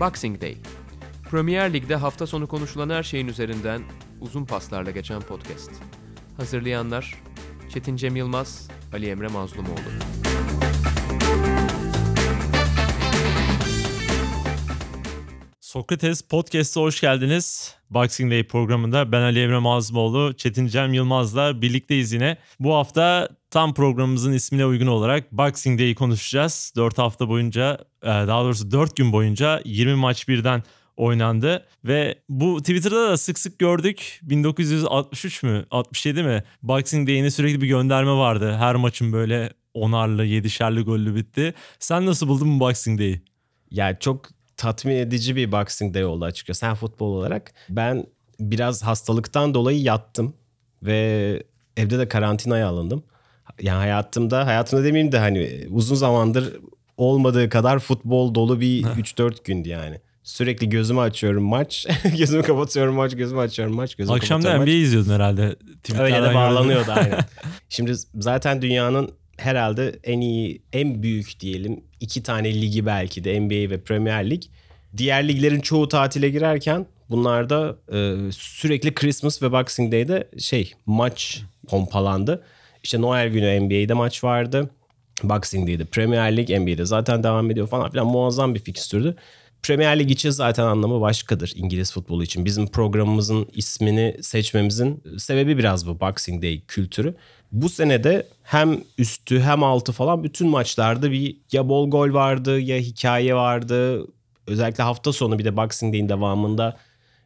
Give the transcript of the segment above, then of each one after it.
Boxing Day. Premier Lig'de hafta sonu konuşulan her şeyin üzerinden uzun paslarla geçen podcast. Hazırlayanlar Çetin Cem Yılmaz, Ali Emre Mazlumoğlu. Sokrates Podcast'a hoş geldiniz. Boxing Day programında ben Ali Emre Mazlumoğlu, Çetin Cem Yılmaz'la birlikteyiz yine. Bu hafta tam programımızın ismine uygun olarak Boxing Day'i konuşacağız. 4 hafta boyunca, e, daha doğrusu 4 gün boyunca 20 maç birden oynandı ve bu Twitter'da da sık sık gördük. 1963 mü 67 mi Boxing Day'ine sürekli bir gönderme vardı. Her maçın böyle onarlı, yedişerli gollü bitti. Sen nasıl buldun bu Boxing Day'i? Yani çok tatmin edici bir Boxing Day oldu açıkçası. Sen futbol olarak. Ben biraz hastalıktan dolayı yattım ve evde de karantinaya alındım. Yani hayatımda, hayatımda demeyeyim de hani uzun zamandır olmadığı kadar futbol dolu bir 3-4 gündü yani. Sürekli gözümü açıyorum maç, gözümü kapatıyorum maç, gözümü açıyorum maç, gözümü Akşam kapatıyorum NBA maç. izliyordun herhalde. Öyle Tweetlerden de bağlanıyordu aynen. Şimdi zaten dünyanın herhalde en iyi, en büyük diyelim iki tane ligi belki de NBA ve Premier Lig. Diğer liglerin çoğu tatile girerken bunlarda e, sürekli Christmas ve Boxing Day'de şey maç pompalandı. İşte Noel günü NBA'de maç vardı. Boxing Day'de Premier Lig, NBA'de zaten devam ediyor falan filan muazzam bir fikstürdü. Premier Lig için zaten anlamı başkadır İngiliz futbolu için. Bizim programımızın ismini seçmemizin sebebi biraz bu Boxing Day kültürü. Bu senede hem üstü hem altı falan bütün maçlarda bir ya bol gol vardı ya hikaye vardı. Özellikle hafta sonu bir de Boxing Day'in devamında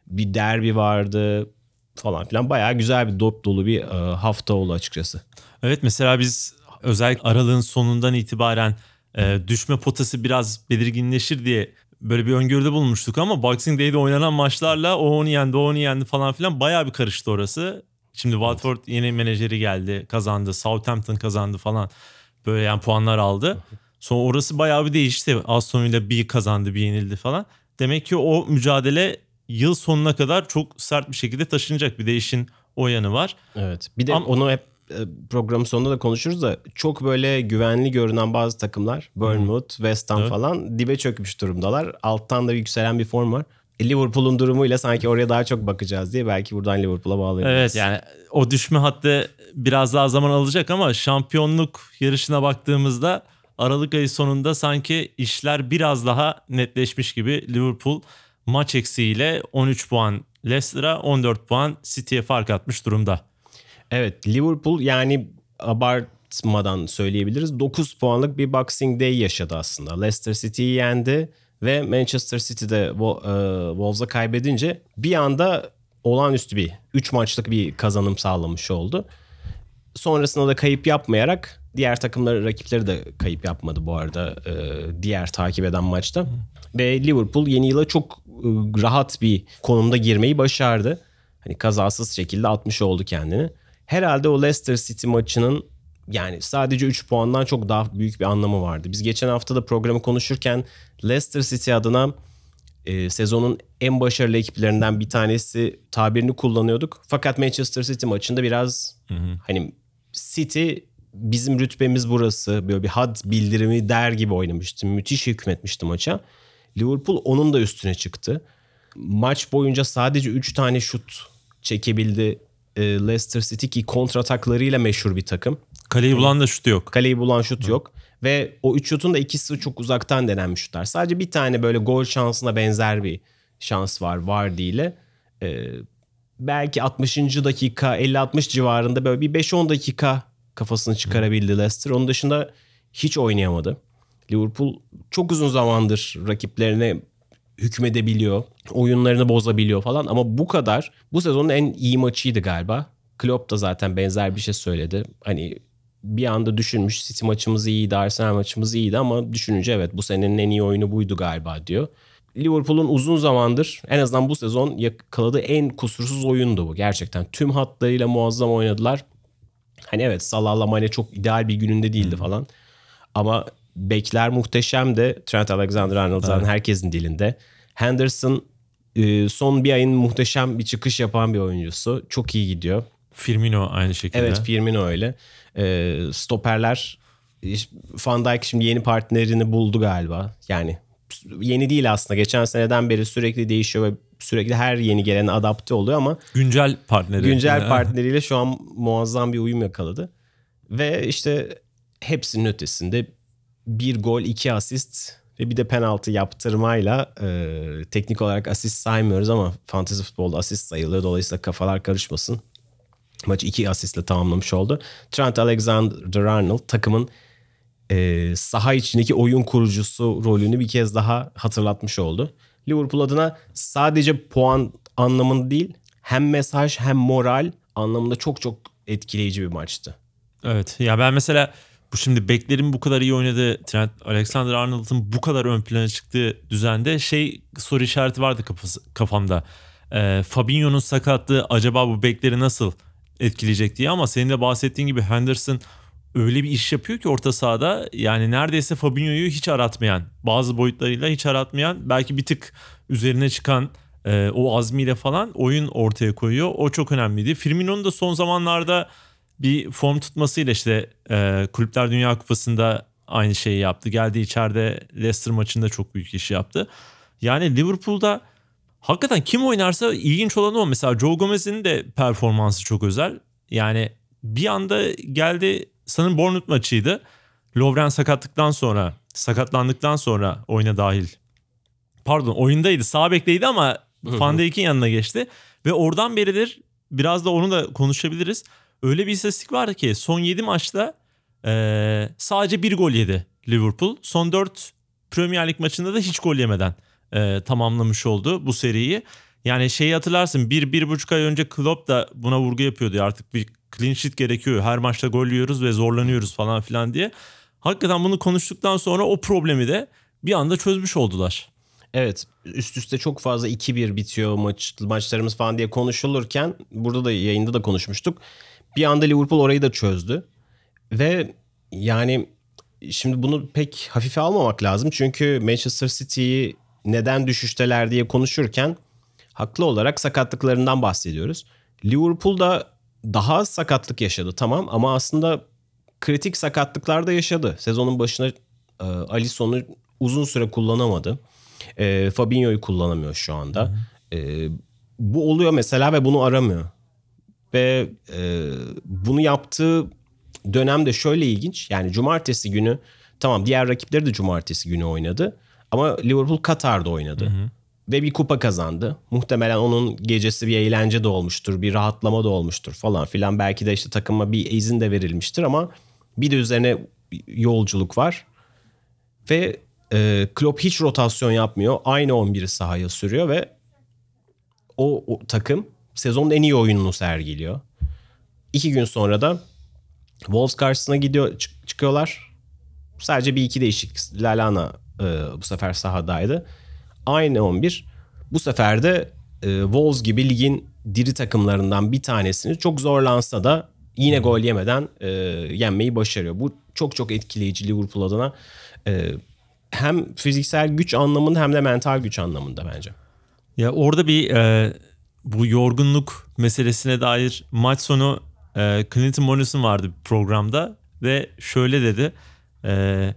bir derbi vardı falan filan. Bayağı güzel bir dop dolu bir e, hafta oldu açıkçası. Evet mesela biz özellikle aralığın sonundan itibaren e, düşme potası biraz belirginleşir diye böyle bir öngörüde bulmuştuk ama Boxing Day'de oynanan maçlarla o onu yendi, o onu yendi falan filan bayağı bir karıştı orası. Şimdi Watford yeni menajeri geldi, kazandı. Southampton kazandı falan. Böyle yani puanlar aldı. Sonra orası bayağı bir değişti. Aston Villa bir kazandı, bir yenildi falan. Demek ki o mücadele yıl sonuna kadar çok sert bir şekilde taşınacak. Bir de işin o yanı var. Evet. Bir de Ama- onu hep programın sonunda da konuşuruz da çok böyle güvenli görünen bazı takımlar Bournemouth, West Ham Evet. falan dibe çökmüş durumdalar. Alttan da yükselen bir form var. E, Liverpool'un durumuyla sanki oraya daha çok bakacağız diye belki buradan Liverpool'a bağlayabiliriz. Evet yani o düşme hattı biraz daha zaman alacak ama şampiyonluk yarışına baktığımızda Aralık ayı sonunda sanki işler biraz daha netleşmiş gibi Liverpool maç eksiğiyle 13 puan Leicester'a 14 puan City'ye fark atmış durumda. Evet Liverpool yani abartmadan söyleyebiliriz 9 puanlık bir Boxing Day yaşadı aslında. Leicester City'yi yendi ve Manchester City'de e, Wolves'a kaybedince bir anda olağanüstü bir 3 maçlık bir kazanım sağlamış oldu. Sonrasında da kayıp yapmayarak diğer takımları rakipleri de kayıp yapmadı bu arada e, diğer takip eden maçta. Ve Liverpool yeni yıla çok e, rahat bir konumda girmeyi başardı. Hani kazasız şekilde atmış oldu kendini. Herhalde o Leicester City maçının yani sadece 3 puandan çok daha büyük bir anlamı vardı. Biz geçen hafta da programı konuşurken Leicester City adına e, sezonun en başarılı ekiplerinden bir tanesi tabirini kullanıyorduk. Fakat Manchester City maçında biraz hani City bizim rütbemiz burası böyle bir had bildirimi der gibi oynamıştı. Müthiş hükmetmişti maça. Liverpool onun da üstüne çıktı. Maç boyunca sadece 3 tane şut çekebildi e, Leicester City ki kontrataklarıyla meşhur bir takım. Kaleyi bulan da şutu yok. Kaleyi bulan şut yok. Ve o üç şutun da ikisi çok uzaktan denenmiş şutlar. Sadece bir tane böyle gol şansına benzer bir şans var Vardy ile. Ee, belki 60. dakika 50-60 civarında böyle bir 5-10 dakika kafasını çıkarabildi Leicester. Onun dışında hiç oynayamadı. Liverpool çok uzun zamandır rakiplerine hükmedebiliyor. Oyunlarını bozabiliyor falan ama bu kadar bu sezonun en iyi maçıydı galiba. Klopp da zaten benzer bir şey söyledi. Hani bir anda düşünmüş City maçımız iyiydi, Arsenal maçımız iyiydi ama düşününce evet bu senenin en iyi oyunu buydu galiba diyor. Liverpool'un uzun zamandır en azından bu sezon yakaladığı en kusursuz oyundu bu gerçekten. Tüm hatlarıyla muazzam oynadılar. Hani evet Salah'la Mane çok ideal bir gününde değildi falan. Ama bekler muhteşem de Trent Alexander-Arnold zaten herkesin dilinde. Henderson e, son bir ayın muhteşem bir çıkış yapan bir oyuncusu. Çok iyi gidiyor. Firmino aynı şekilde. Evet Firmino öyle. E, stoperler Van Dijk şimdi yeni partnerini buldu galiba. Yani yeni değil aslında. Geçen seneden beri sürekli değişiyor ve sürekli her yeni gelen adapte oluyor ama Güncel partneri. güncel partneriyle şu an muazzam bir uyum yakaladı. Ve işte hepsinin ötesinde bir gol, iki asist ve bir de penaltı yaptırmayla e, teknik olarak asist saymıyoruz ama fantasy futbolda asist sayılıyor. Dolayısıyla kafalar karışmasın. Maçı iki asistle tamamlamış oldu. Trent Alexander-Arnold takımın e, saha içindeki oyun kurucusu rolünü bir kez daha hatırlatmış oldu. Liverpool adına sadece puan anlamında değil hem mesaj hem moral anlamında çok çok etkileyici bir maçtı. Evet. Ya ben mesela bu şimdi beklerin bu kadar iyi oynadığı Trent Alexander-Arnold'un bu kadar ön plana çıktığı düzende şey soru işareti vardı kafası, kafamda. Ee, Fabinho'nun sakatlığı acaba bu bekleri nasıl etkileyecek diye ama senin de bahsettiğin gibi Henderson öyle bir iş yapıyor ki orta sahada yani neredeyse Fabinho'yu hiç aratmayan bazı boyutlarıyla hiç aratmayan belki bir tık üzerine çıkan e, o azmiyle falan oyun ortaya koyuyor. O çok önemliydi. Firmino'nun da son zamanlarda bir form tutmasıyla işte e, Kulüpler Dünya Kupası'nda aynı şeyi yaptı. Geldi içeride Leicester maçında çok büyük iş yaptı. Yani Liverpool'da hakikaten kim oynarsa ilginç olan o. Mesela Joe Gomez'in de performansı çok özel. Yani bir anda geldi sanırım Bournemouth maçıydı. Lovren sakatlıktan sonra sakatlandıktan sonra oyuna dahil. Pardon oyundaydı sağ bekteydi ama Van Dijk'in yanına geçti. Ve oradan beridir biraz da onu da konuşabiliriz. Öyle bir istatistik vardı ki son 7 maçta eee, sadece bir gol yedi Liverpool. Son 4 Premier Lig maçında da hiç gol yemeden eee, tamamlamış oldu bu seriyi. Yani şeyi hatırlarsın bir, bir buçuk ay önce Klopp da buna vurgu yapıyordu. Artık bir clean sheet gerekiyor. Her maçta gol yiyoruz ve zorlanıyoruz falan filan diye. Hakikaten bunu konuştuktan sonra o problemi de bir anda çözmüş oldular. Evet üst üste çok fazla 2-1 bitiyor maç, maçlarımız falan diye konuşulurken burada da yayında da konuşmuştuk. Bir anda Liverpool orayı da çözdü. Ve yani şimdi bunu pek hafife almamak lazım. Çünkü Manchester City'yi neden düşüşteler diye konuşurken haklı olarak sakatlıklarından bahsediyoruz. Liverpool da daha az sakatlık yaşadı tamam ama aslında kritik sakatlıklar da yaşadı. Sezonun başına e, Alisson'u uzun süre kullanamadı. E, Fabinho'yu kullanamıyor şu anda. E, bu oluyor mesela ve bunu aramıyor. Ve e, bunu yaptığı dönem de şöyle ilginç. Yani cumartesi günü tamam diğer rakipleri de cumartesi günü oynadı. Ama Liverpool Katar'da oynadı. Ve bir kupa kazandı. Muhtemelen onun gecesi bir eğlence de olmuştur. Bir rahatlama da olmuştur falan filan. Belki de işte takıma bir izin de verilmiştir ama bir de üzerine yolculuk var. Ve e, Klopp hiç rotasyon yapmıyor. Aynı 11'i sahaya sürüyor ve o, o takım sezonun en iyi oyununu sergiliyor. İki gün sonra da Wolves karşısına gidiyor çık- çıkıyorlar. Sadece bir iki değişik Lalana e, bu sefer sahadaydı. Aynı 11. Bu sefer de e, Wolves gibi ligin diri takımlarından bir tanesini çok zorlansa da yine gol yemeden e, yenmeyi başarıyor. Bu çok çok etkileyici Liverpool adına. E, hem fiziksel güç anlamında hem de mental güç anlamında bence. Ya orada bir e, bu yorgunluk meselesine dair maç sonu e, Clinton Morrison vardı programda ve şöyle dedi. E,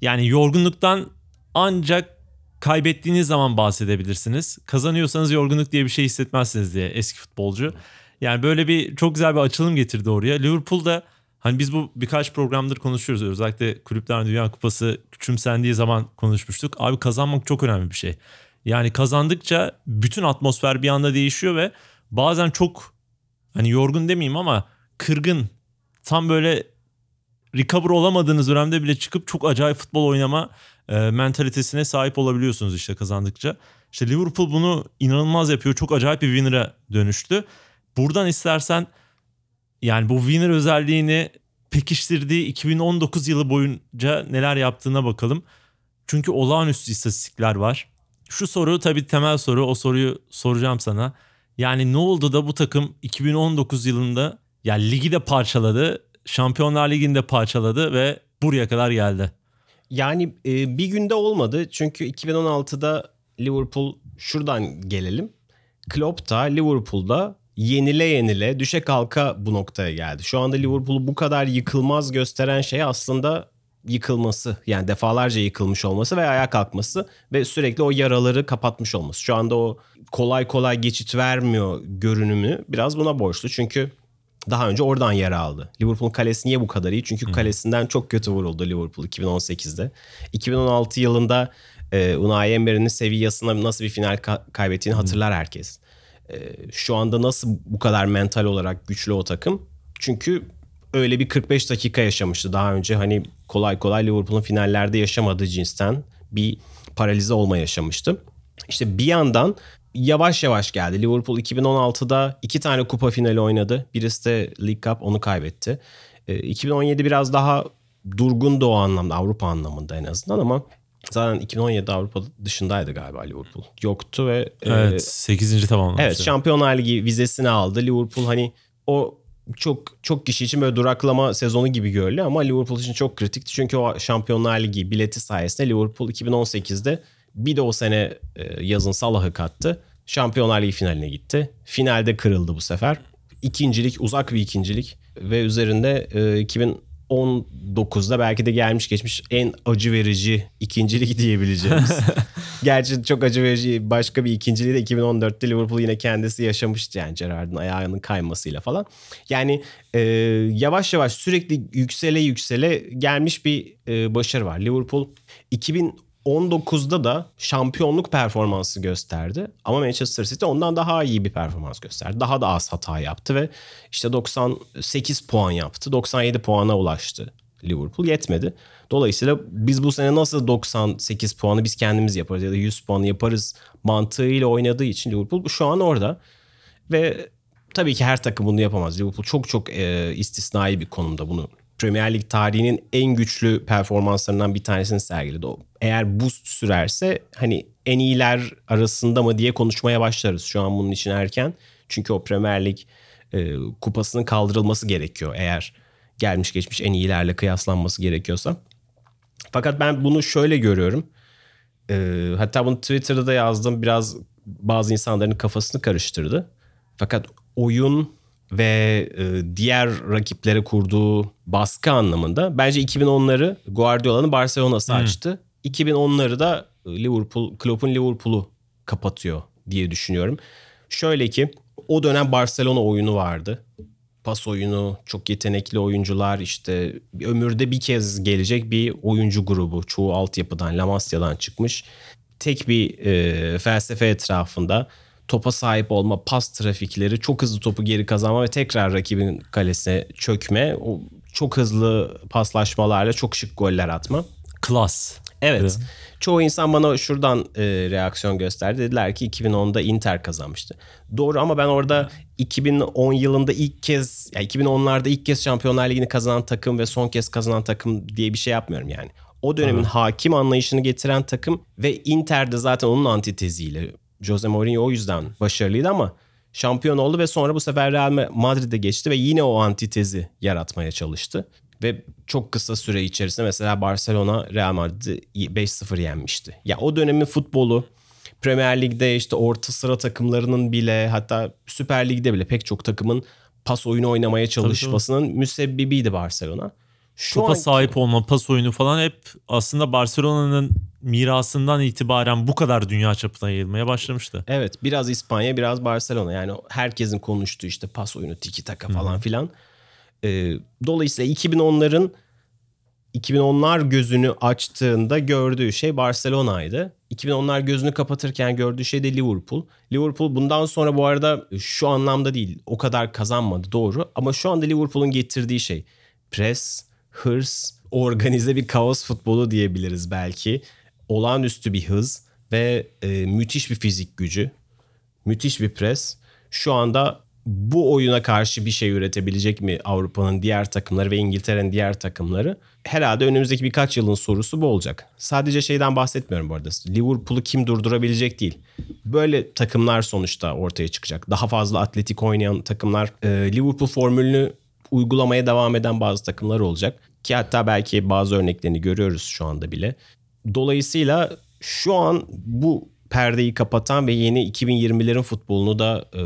yani yorgunluktan ancak kaybettiğiniz zaman bahsedebilirsiniz. Kazanıyorsanız yorgunluk diye bir şey hissetmezsiniz diye eski futbolcu. Yani böyle bir çok güzel bir açılım getirdi oraya. Liverpool'da hani biz bu birkaç programdır konuşuyoruz. Özellikle Kulüpler Dünya Kupası küçümsendiği zaman konuşmuştuk. Abi kazanmak çok önemli bir şey. Yani kazandıkça bütün atmosfer bir anda değişiyor ve bazen çok hani yorgun demeyeyim ama kırgın tam böyle recover olamadığınız dönemde bile çıkıp çok acayip futbol oynama e, mentalitesine sahip olabiliyorsunuz işte kazandıkça. İşte Liverpool bunu inanılmaz yapıyor. Çok acayip bir winner'a dönüştü. Buradan istersen yani bu winner özelliğini pekiştirdiği 2019 yılı boyunca neler yaptığına bakalım. Çünkü olağanüstü istatistikler var. Şu soru tabii temel soru. O soruyu soracağım sana. Yani ne oldu da bu takım 2019 yılında ya ligi de parçaladı. Şampiyonlar Ligi'nde parçaladı ve buraya kadar geldi. Yani e, bir günde olmadı. Çünkü 2016'da Liverpool şuradan gelelim. Klopp da Liverpool'da yenile yenile düşe kalka bu noktaya geldi. Şu anda Liverpool'u bu kadar yıkılmaz gösteren şey aslında yıkılması yani defalarca yıkılmış olması ve ayağa kalkması ve sürekli o yaraları kapatmış olması. Şu anda o kolay kolay geçit vermiyor görünümü biraz buna borçlu. Çünkü daha önce oradan yara aldı. Liverpool'un kalesi niye bu kadar iyi? Çünkü kalesinden çok kötü vuruldu Liverpool 2018'de. 2016 yılında e, Unai Emery'nin Sevilla'sına nasıl bir final ka- kaybettiğini hatırlar herkes. E, şu anda nasıl bu kadar mental olarak güçlü o takım? Çünkü öyle bir 45 dakika yaşamıştı. Daha önce hani kolay kolay Liverpool'un finallerde yaşamadığı cinsten bir paralize olma yaşamıştı. İşte bir yandan yavaş yavaş geldi. Liverpool 2016'da iki tane kupa finali oynadı. Birisi de League Cup onu kaybetti. E, 2017 biraz daha durgundu o anlamda Avrupa anlamında en azından ama zaten 2017 Avrupa dışındaydı galiba Liverpool. Yoktu ve e, Evet 8. tamamlamıştı. Evet Şampiyonlar Ligi vizesini aldı. Liverpool hani o çok çok kişi için böyle duraklama sezonu gibi görülüyor ama Liverpool için çok kritikti. Çünkü o Şampiyonlar Ligi bileti sayesinde Liverpool 2018'de bir de o sene e, yazın Salah'ı kattı. Şampiyonlar Ligi finaline gitti. Finalde kırıldı bu sefer. İkincilik uzak bir ikincilik ve üzerinde e, 2019'da belki de gelmiş geçmiş en acı verici ikincilik diyebileceğimiz. Gerçi çok acı verici başka bir ikinciliği de 2014'te Liverpool yine kendisi yaşamıştı yani Gerrard'ın ayağının kaymasıyla falan. Yani e, yavaş yavaş sürekli yüksele yüksele gelmiş bir e, başarı var. Liverpool 2019'da da şampiyonluk performansı gösterdi. Ama Manchester City ondan daha iyi bir performans gösterdi. Daha da az hata yaptı ve işte 98 puan yaptı. 97 puana ulaştı Liverpool yetmedi. Dolayısıyla biz bu sene nasıl 98 puanı biz kendimiz yaparız ya da 100 puanı yaparız mantığıyla oynadığı için Liverpool şu an orada. Ve tabii ki her takım bunu yapamaz. Liverpool çok çok e, istisnai bir konumda bunu. Premier Lig tarihinin en güçlü performanslarından bir tanesini sergiledi. Eğer bu sürerse hani en iyiler arasında mı diye konuşmaya başlarız. Şu an bunun için erken. Çünkü o Premier Lig e, kupasının kaldırılması gerekiyor eğer gelmiş geçmiş en iyilerle kıyaslanması gerekiyorsa. Fakat ben bunu şöyle görüyorum. Ee, hatta bunu Twitter'da da yazdım. Biraz bazı insanların kafasını karıştırdı. Fakat oyun ve e, diğer rakiplere kurduğu baskı anlamında bence 2010'ları Guardiola'nın Barcelona'sı hmm. açtı. 2010'ları da Liverpool, Klopp'un Liverpool'u kapatıyor diye düşünüyorum. Şöyle ki o dönem Barcelona oyunu vardı pas oyunu, çok yetenekli oyuncular işte ömürde bir kez gelecek bir oyuncu grubu. Çoğu altyapıdan, La Masia'dan çıkmış. Tek bir e, felsefe etrafında topa sahip olma, pas trafikleri, çok hızlı topu geri kazanma ve tekrar rakibin kalesine çökme. O çok hızlı paslaşmalarla çok şık goller atma. Klas. Evet. evet. Çoğu insan bana şuradan e, reaksiyon gösterdi. Dediler ki 2010'da Inter kazanmıştı. Doğru ama ben orada 2010 yılında ilk kez, yani 2010'larda ilk kez Şampiyonlar Ligi'ni kazanan takım ve son kez kazanan takım diye bir şey yapmıyorum yani. O dönemin evet. hakim anlayışını getiren takım ve Inter'de zaten onun antiteziyle. Jose Mourinho o yüzden başarılıydı ama şampiyon oldu ve sonra bu sefer Real Madrid'e geçti ve yine o antitezi yaratmaya çalıştı. Ve çok kısa süre içerisinde mesela Barcelona Real Madrid'i 5-0 yenmişti. Ya o dönemin futbolu Premier Lig'de işte orta sıra takımlarının bile hatta Süper Lig'de bile pek çok takımın pas oyunu oynamaya çalışmasının tabii, tabii. müsebbibiydi Barcelona. Şu Topa anki... sahip olma, pas oyunu falan hep aslında Barcelona'nın mirasından itibaren bu kadar dünya çapına yayılmaya başlamıştı. Evet biraz İspanya biraz Barcelona yani herkesin konuştuğu işte pas oyunu tiki taka falan Hı-hı. filan. E, dolayısıyla 2010'ların 2010'lar gözünü açtığında gördüğü şey Barcelona'ydı. 2010'lar gözünü kapatırken gördüğü şey de Liverpool. Liverpool bundan sonra bu arada şu anlamda değil o kadar kazanmadı doğru. Ama şu anda Liverpool'un getirdiği şey pres, hırs, organize bir kaos futbolu diyebiliriz belki. Olağanüstü bir hız ve e, müthiş bir fizik gücü. Müthiş bir pres. Şu anda bu oyuna karşı bir şey üretebilecek mi Avrupa'nın diğer takımları ve İngiltere'nin diğer takımları? Herhalde önümüzdeki birkaç yılın sorusu bu olacak. Sadece şeyden bahsetmiyorum bu arada. Liverpool'u kim durdurabilecek değil. Böyle takımlar sonuçta ortaya çıkacak. Daha fazla atletik oynayan takımlar. E, Liverpool formülünü uygulamaya devam eden bazı takımlar olacak. Ki hatta belki bazı örneklerini görüyoruz şu anda bile. Dolayısıyla şu an bu perdeyi kapatan ve yeni 2020'lerin futbolunu da e,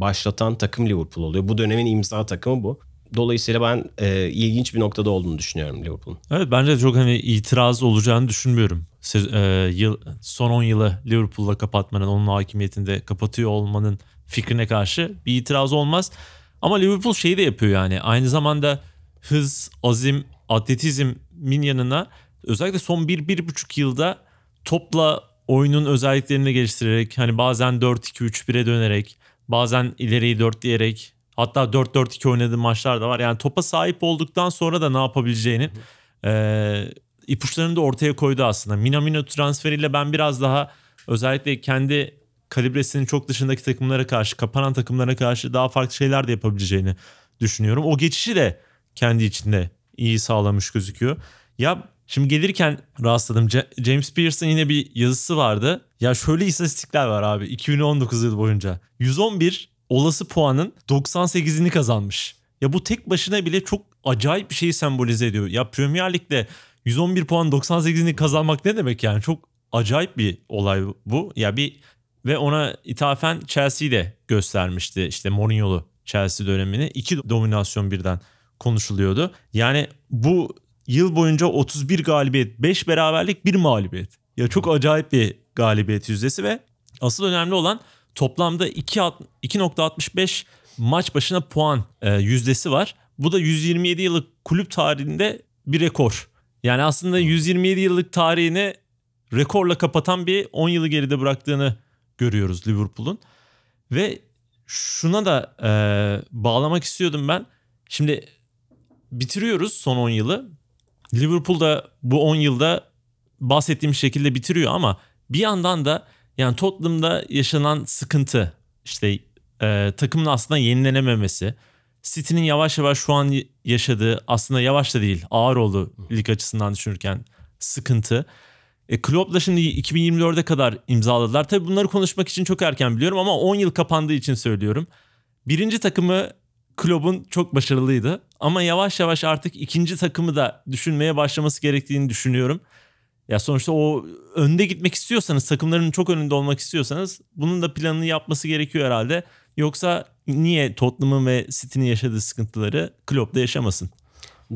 başlatan takım Liverpool oluyor. Bu dönemin imza takımı bu. Dolayısıyla ben e, ilginç bir noktada olduğunu düşünüyorum Liverpool'un. Evet bence çok hani itiraz olacağını düşünmüyorum. E, yıl, son 10 yılı Liverpool'la kapatmanın, onun hakimiyetinde kapatıyor olmanın fikrine karşı bir itiraz olmaz. Ama Liverpool şeyi de yapıyor yani. Aynı zamanda hız, azim, atletizmin yanına özellikle son 1-1,5 yılda topla oyunun özelliklerini geliştirerek hani bazen 4-2-3-1'e dönerek bazen ileriyi dörtleyerek hatta 4-4-2 oynadığı maçlar da var. Yani topa sahip olduktan sonra da ne yapabileceğini e, ipuçlarını da ortaya koydu aslında. Minamino transferiyle ben biraz daha özellikle kendi kalibresinin çok dışındaki takımlara karşı, kapanan takımlara karşı daha farklı şeyler de yapabileceğini düşünüyorum. O geçişi de kendi içinde iyi sağlamış gözüküyor. Ya şimdi gelirken rastladım. James Pearson yine bir yazısı vardı. Ya şöyle istatistikler var abi 2019 yıl boyunca. 111 olası puanın 98'ini kazanmış. Ya bu tek başına bile çok acayip bir şeyi sembolize ediyor. Ya Premier Lig'de 111 puan 98'ini kazanmak ne demek yani? Çok acayip bir olay bu. Ya bir ve ona ithafen Chelsea'yi de göstermişti. İşte Mourinho'lu Chelsea dönemini. iki dominasyon birden konuşuluyordu. Yani bu yıl boyunca 31 galibiyet, 5 beraberlik, 1 mağlubiyet. Ya çok acayip bir galibiyet yüzdesi ve asıl önemli olan toplamda 2.65 maç başına puan e, yüzdesi var. Bu da 127 yıllık kulüp tarihinde bir rekor. Yani aslında 127 yıllık tarihini rekorla kapatan bir 10 yılı geride bıraktığını görüyoruz Liverpool'un. Ve şuna da e, bağlamak istiyordum ben. Şimdi bitiriyoruz son 10 yılı. Liverpool da bu 10 yılda bahsettiğim şekilde bitiriyor ama bir yandan da yani Tottenham'da yaşanan sıkıntı işte e, takımın aslında yenilenememesi, City'nin yavaş yavaş şu an yaşadığı aslında yavaş da değil ağır oldu lig açısından düşünürken sıkıntı. E, Klopp'la şimdi 2024'e kadar imzaladılar. Tabii bunları konuşmak için çok erken biliyorum ama 10 yıl kapandığı için söylüyorum. Birinci takımı Klopp'un çok başarılıydı. Ama yavaş yavaş artık ikinci takımı da düşünmeye başlaması gerektiğini düşünüyorum. Ya sonuçta o önde gitmek istiyorsanız, takımların çok önünde olmak istiyorsanız bunun da planını yapması gerekiyor herhalde. Yoksa niye Tottenham'ın ve City'nin yaşadığı sıkıntıları Klopp da yaşamasın?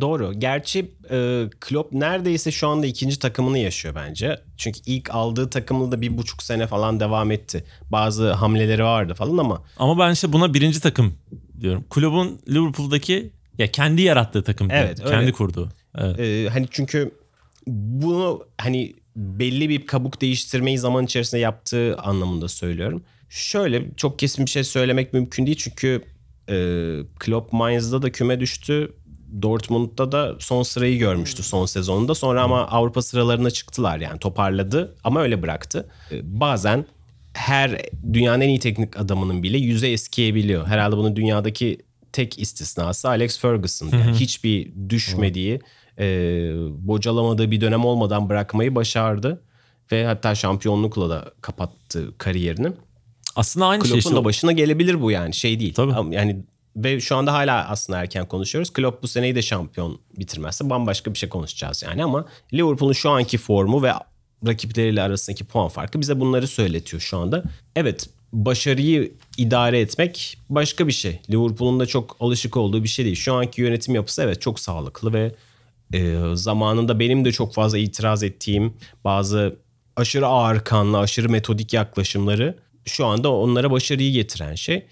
Doğru. Gerçi e, Klopp neredeyse şu anda ikinci takımını yaşıyor bence. Çünkü ilk aldığı takımla da bir buçuk sene falan devam etti. Bazı hamleleri vardı falan ama. Ama ben işte buna birinci takım diyorum. Klopp'un Liverpool'daki ya kendi yarattığı takım. Evet. Kendi öyle. kurduğu. Evet. E, hani çünkü bunu hani belli bir kabuk değiştirmeyi zaman içerisinde yaptığı anlamında söylüyorum. Şöyle çok kesin bir şey söylemek mümkün değil çünkü e, Klopp Mainz'da da küme düştü. Dortmund'da da son sırayı görmüştü son sezonunda. Sonra ama Avrupa sıralarına çıktılar yani toparladı ama öyle bıraktı. E, bazen her dünyanın en iyi teknik adamının bile yüze eskiyebiliyor. Herhalde bunun dünyadaki tek istisnası Alex Ferguson. Yani hiçbir düşmediği, e, bocalamadığı bir dönem olmadan bırakmayı başardı. Ve hatta şampiyonlukla da kapattı kariyerini. Aslında aynı Klopp'un şey. da başına gelebilir bu yani şey değil. Tabii. Yani ve şu anda hala aslında erken konuşuyoruz. Klopp bu seneyi de şampiyon bitirmezse bambaşka bir şey konuşacağız yani ama Liverpool'un şu anki formu ve rakipleriyle arasındaki puan farkı bize bunları söyletiyor şu anda. Evet başarıyı idare etmek başka bir şey. Liverpool'un da çok alışık olduğu bir şey değil. Şu anki yönetim yapısı evet çok sağlıklı ve e, zamanında benim de çok fazla itiraz ettiğim bazı aşırı ağır aşırı metodik yaklaşımları şu anda onlara başarıyı getiren şey.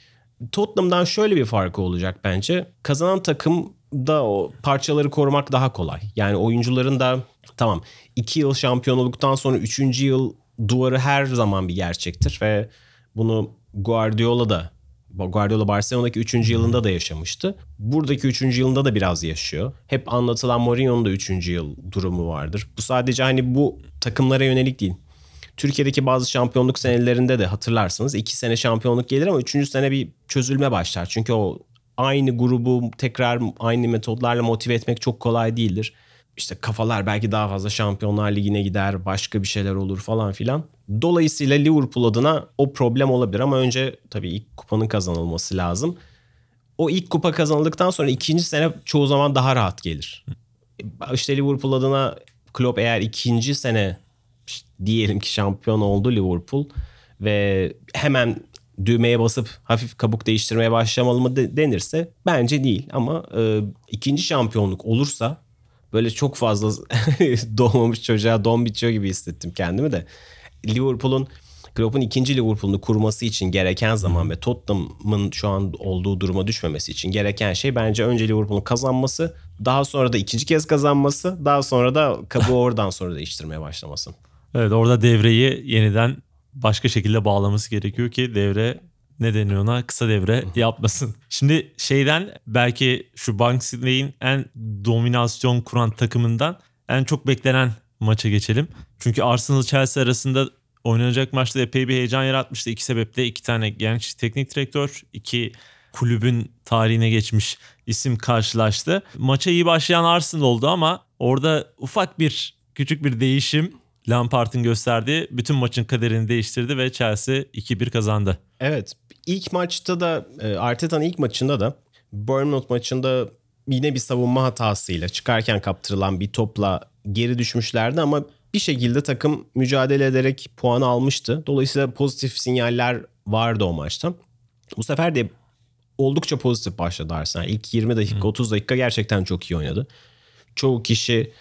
Tottenham'dan şöyle bir farkı olacak bence. Kazanan takımda o parçaları korumak daha kolay. Yani oyuncuların da tamam 2 yıl şampiyon olduktan sonra 3. yıl duvarı her zaman bir gerçektir ve bunu Guardiola da Guardiola Barcelona'daki 3. yılında da yaşamıştı. Buradaki 3. yılında da biraz yaşıyor. Hep anlatılan Mourinho'nun da 3. yıl durumu vardır. Bu sadece hani bu takımlara yönelik değil. Türkiye'deki bazı şampiyonluk senelerinde de hatırlarsınız iki sene şampiyonluk gelir ama üçüncü sene bir çözülme başlar. Çünkü o aynı grubu tekrar aynı metodlarla motive etmek çok kolay değildir. İşte kafalar belki daha fazla Şampiyonlar Ligi'ne gider, başka bir şeyler olur falan filan. Dolayısıyla Liverpool adına o problem olabilir ama önce tabii ilk kupanın kazanılması lazım. O ilk kupa kazanıldıktan sonra ikinci sene çoğu zaman daha rahat gelir. İşte Liverpool adına Klopp eğer ikinci sene diyelim ki şampiyon oldu Liverpool ve hemen düğmeye basıp hafif kabuk değiştirmeye başlamalı mı de- denirse bence değil ama e, ikinci şampiyonluk olursa böyle çok fazla doğmamış çocuğa don bitiyor gibi hissettim kendimi de. Liverpool'un Klopp'un ikinci Liverpool'unu kurması için gereken zaman ve Tottenham'ın şu an olduğu duruma düşmemesi için gereken şey bence önce Liverpool'un kazanması, daha sonra da ikinci kez kazanması, daha sonra da kabuğu oradan sonra değiştirmeye başlaması. Evet orada devreyi yeniden başka şekilde bağlaması gerekiyor ki devre ne deniyor ona kısa devre yapmasın. Şimdi şeyden belki şu Banksy'nin en dominasyon kuran takımından en çok beklenen maça geçelim. Çünkü Arsenal Chelsea arasında oynanacak maçta epey bir heyecan yaratmıştı. İki sebeple iki tane genç teknik direktör, iki kulübün tarihine geçmiş isim karşılaştı. Maça iyi başlayan Arsenal oldu ama orada ufak bir küçük bir değişim Lampard'ın gösterdiği bütün maçın kaderini değiştirdi ve Chelsea 2-1 kazandı. Evet. ilk maçta da e, Arteta'nın ilk maçında da Bournemouth maçında yine bir savunma hatasıyla çıkarken kaptırılan bir topla geri düşmüşlerdi ama bir şekilde takım mücadele ederek puan almıştı. Dolayısıyla pozitif sinyaller vardı o maçta. Bu sefer de oldukça pozitif başladı Arsenal. İlk 20 dakika 30 dakika gerçekten çok iyi oynadı. Çoğu kişi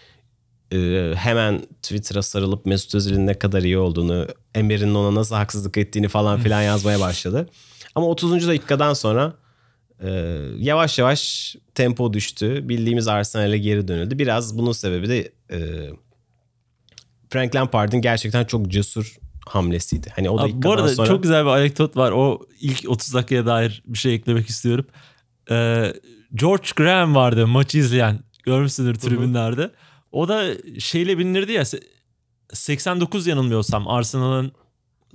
e, hemen Twitter'a sarılıp Mesut Özil'in ne kadar iyi olduğunu, Emer'in ona nasıl haksızlık ettiğini falan filan yazmaya başladı. Ama 30. dakikadan sonra e, yavaş yavaş tempo düştü. Bildiğimiz Arsenal'e geri dönüldü. Biraz bunun sebebi de e, Frank Lampard'ın gerçekten çok cesur hamlesiydi. Hani o Abi, dakikadan bu arada sonra... çok güzel bir anekdot var. O ilk 30 dakikaya dair bir şey eklemek istiyorum. Ee, George Graham vardı maçı izleyen. Görmüşsündür tribünlerde. O da şeyle bilinirdi ya 89 yanılmıyorsam Arsenal'ın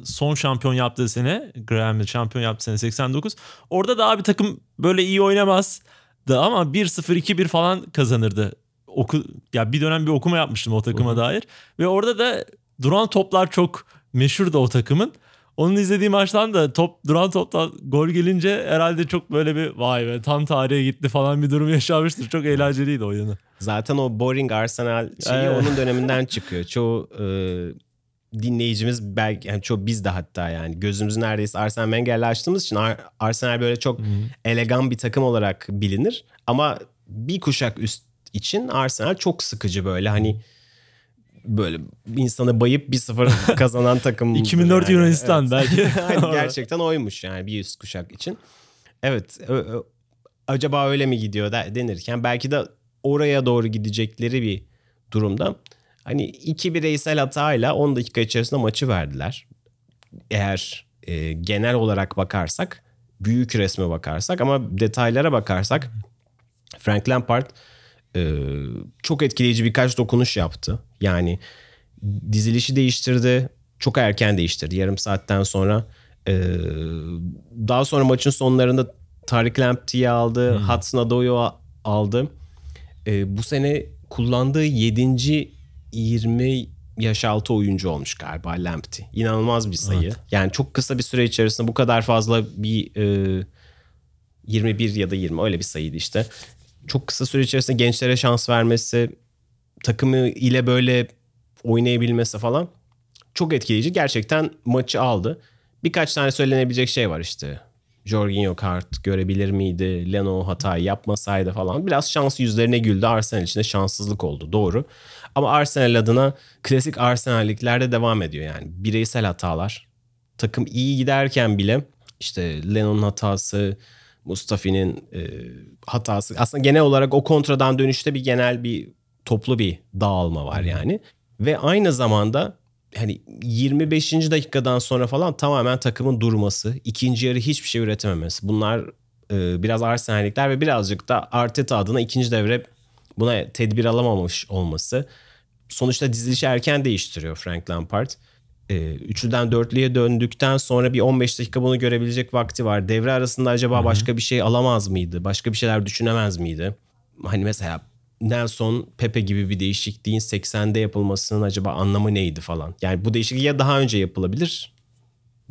son şampiyon yaptığı sene Graham'ın şampiyon yaptığı sene 89. Orada da abi takım böyle iyi oynamaz da ama 1-0 2-1 falan kazanırdı. Oku, ya bir dönem bir okuma yapmıştım o takıma dair ve orada da duran toplar çok meşhur da o takımın. Onun izlediği maçtan da top duran toptan gol gelince herhalde çok böyle bir vay be tam tarihe gitti falan bir durum yaşamıştır. Çok eğlenceliydi o yanı. Zaten o boring Arsenal şeyi Evet. onun döneminden çıkıyor. Çoğu e, dinleyicimiz belki yani çoğu biz de hatta yani gözümüzü neredeyse Arsene Wenger'le açtığımız için Ar- Arsenal böyle çok elegan bir takım olarak bilinir. Ama bir kuşak üst için Arsenal çok sıkıcı böyle hani böyle insanı bayıp 1-0 kazanan takım. 2004 yani. Yunanistan Evet. belki. Aynen, gerçekten oymuş yani bir üst kuşak için. Evet acaba öyle mi gidiyor denirken belki de oraya doğru gidecekleri bir durumda hani iki bireysel hatayla 10 dakika içerisinde maçı verdiler. Eğer e, genel olarak bakarsak büyük resme bakarsak ama detaylara bakarsak Frank Lampard e, çok etkileyici birkaç dokunuş yaptı. Yani dizilişi değiştirdi. Çok erken değiştirdi. Yarım saatten sonra. E, daha sonra maçın sonlarında Tarık Lamptey'i aldı. Hudson Adoy'u aldı. E, bu sene kullandığı 7. 20 yaş altı oyuncu olmuş galiba Lamptey. İnanılmaz bir sayı. Yani çok kısa bir süre içerisinde bu kadar fazla bir e, 21 ya da 20 öyle bir sayıydı işte. Çok kısa süre içerisinde gençlere şans vermesi, takımı ile böyle oynayabilmesi falan çok etkileyici. Gerçekten maçı aldı. Birkaç tane söylenebilecek şey var işte. Jorginho kart görebilir miydi? Leno hatayı yapmasaydı falan. Biraz şans yüzlerine güldü. Arsenal için de şanssızlık oldu. Doğru. Ama Arsenal adına klasik Arsenal'liklerde devam ediyor yani. Bireysel hatalar. Takım iyi giderken bile işte Leno'nun hatası, Mustafi'nin e, hatası. Aslında genel olarak o kontradan dönüşte bir genel bir toplu bir dağılma var yani. Ve aynı zamanda hani 25. dakikadan sonra falan tamamen takımın durması, ikinci yarı hiçbir şey üretememesi. Bunlar e, biraz Arsenal'likler ve birazcık da Arteta adına ikinci devre buna tedbir alamamış olması. Sonuçta dizilişi erken değiştiriyor Frank Lampard. E, üçlüden dörtlüye döndükten sonra bir 15 dakika bunu görebilecek vakti var. Devre arasında acaba başka bir şey alamaz mıydı? Başka bir şeyler düşünemez miydi? Hani mesela Nelson, Pepe gibi bir değişikliğin 80'de yapılmasının acaba anlamı neydi falan. Yani bu değişiklik ya daha önce yapılabilir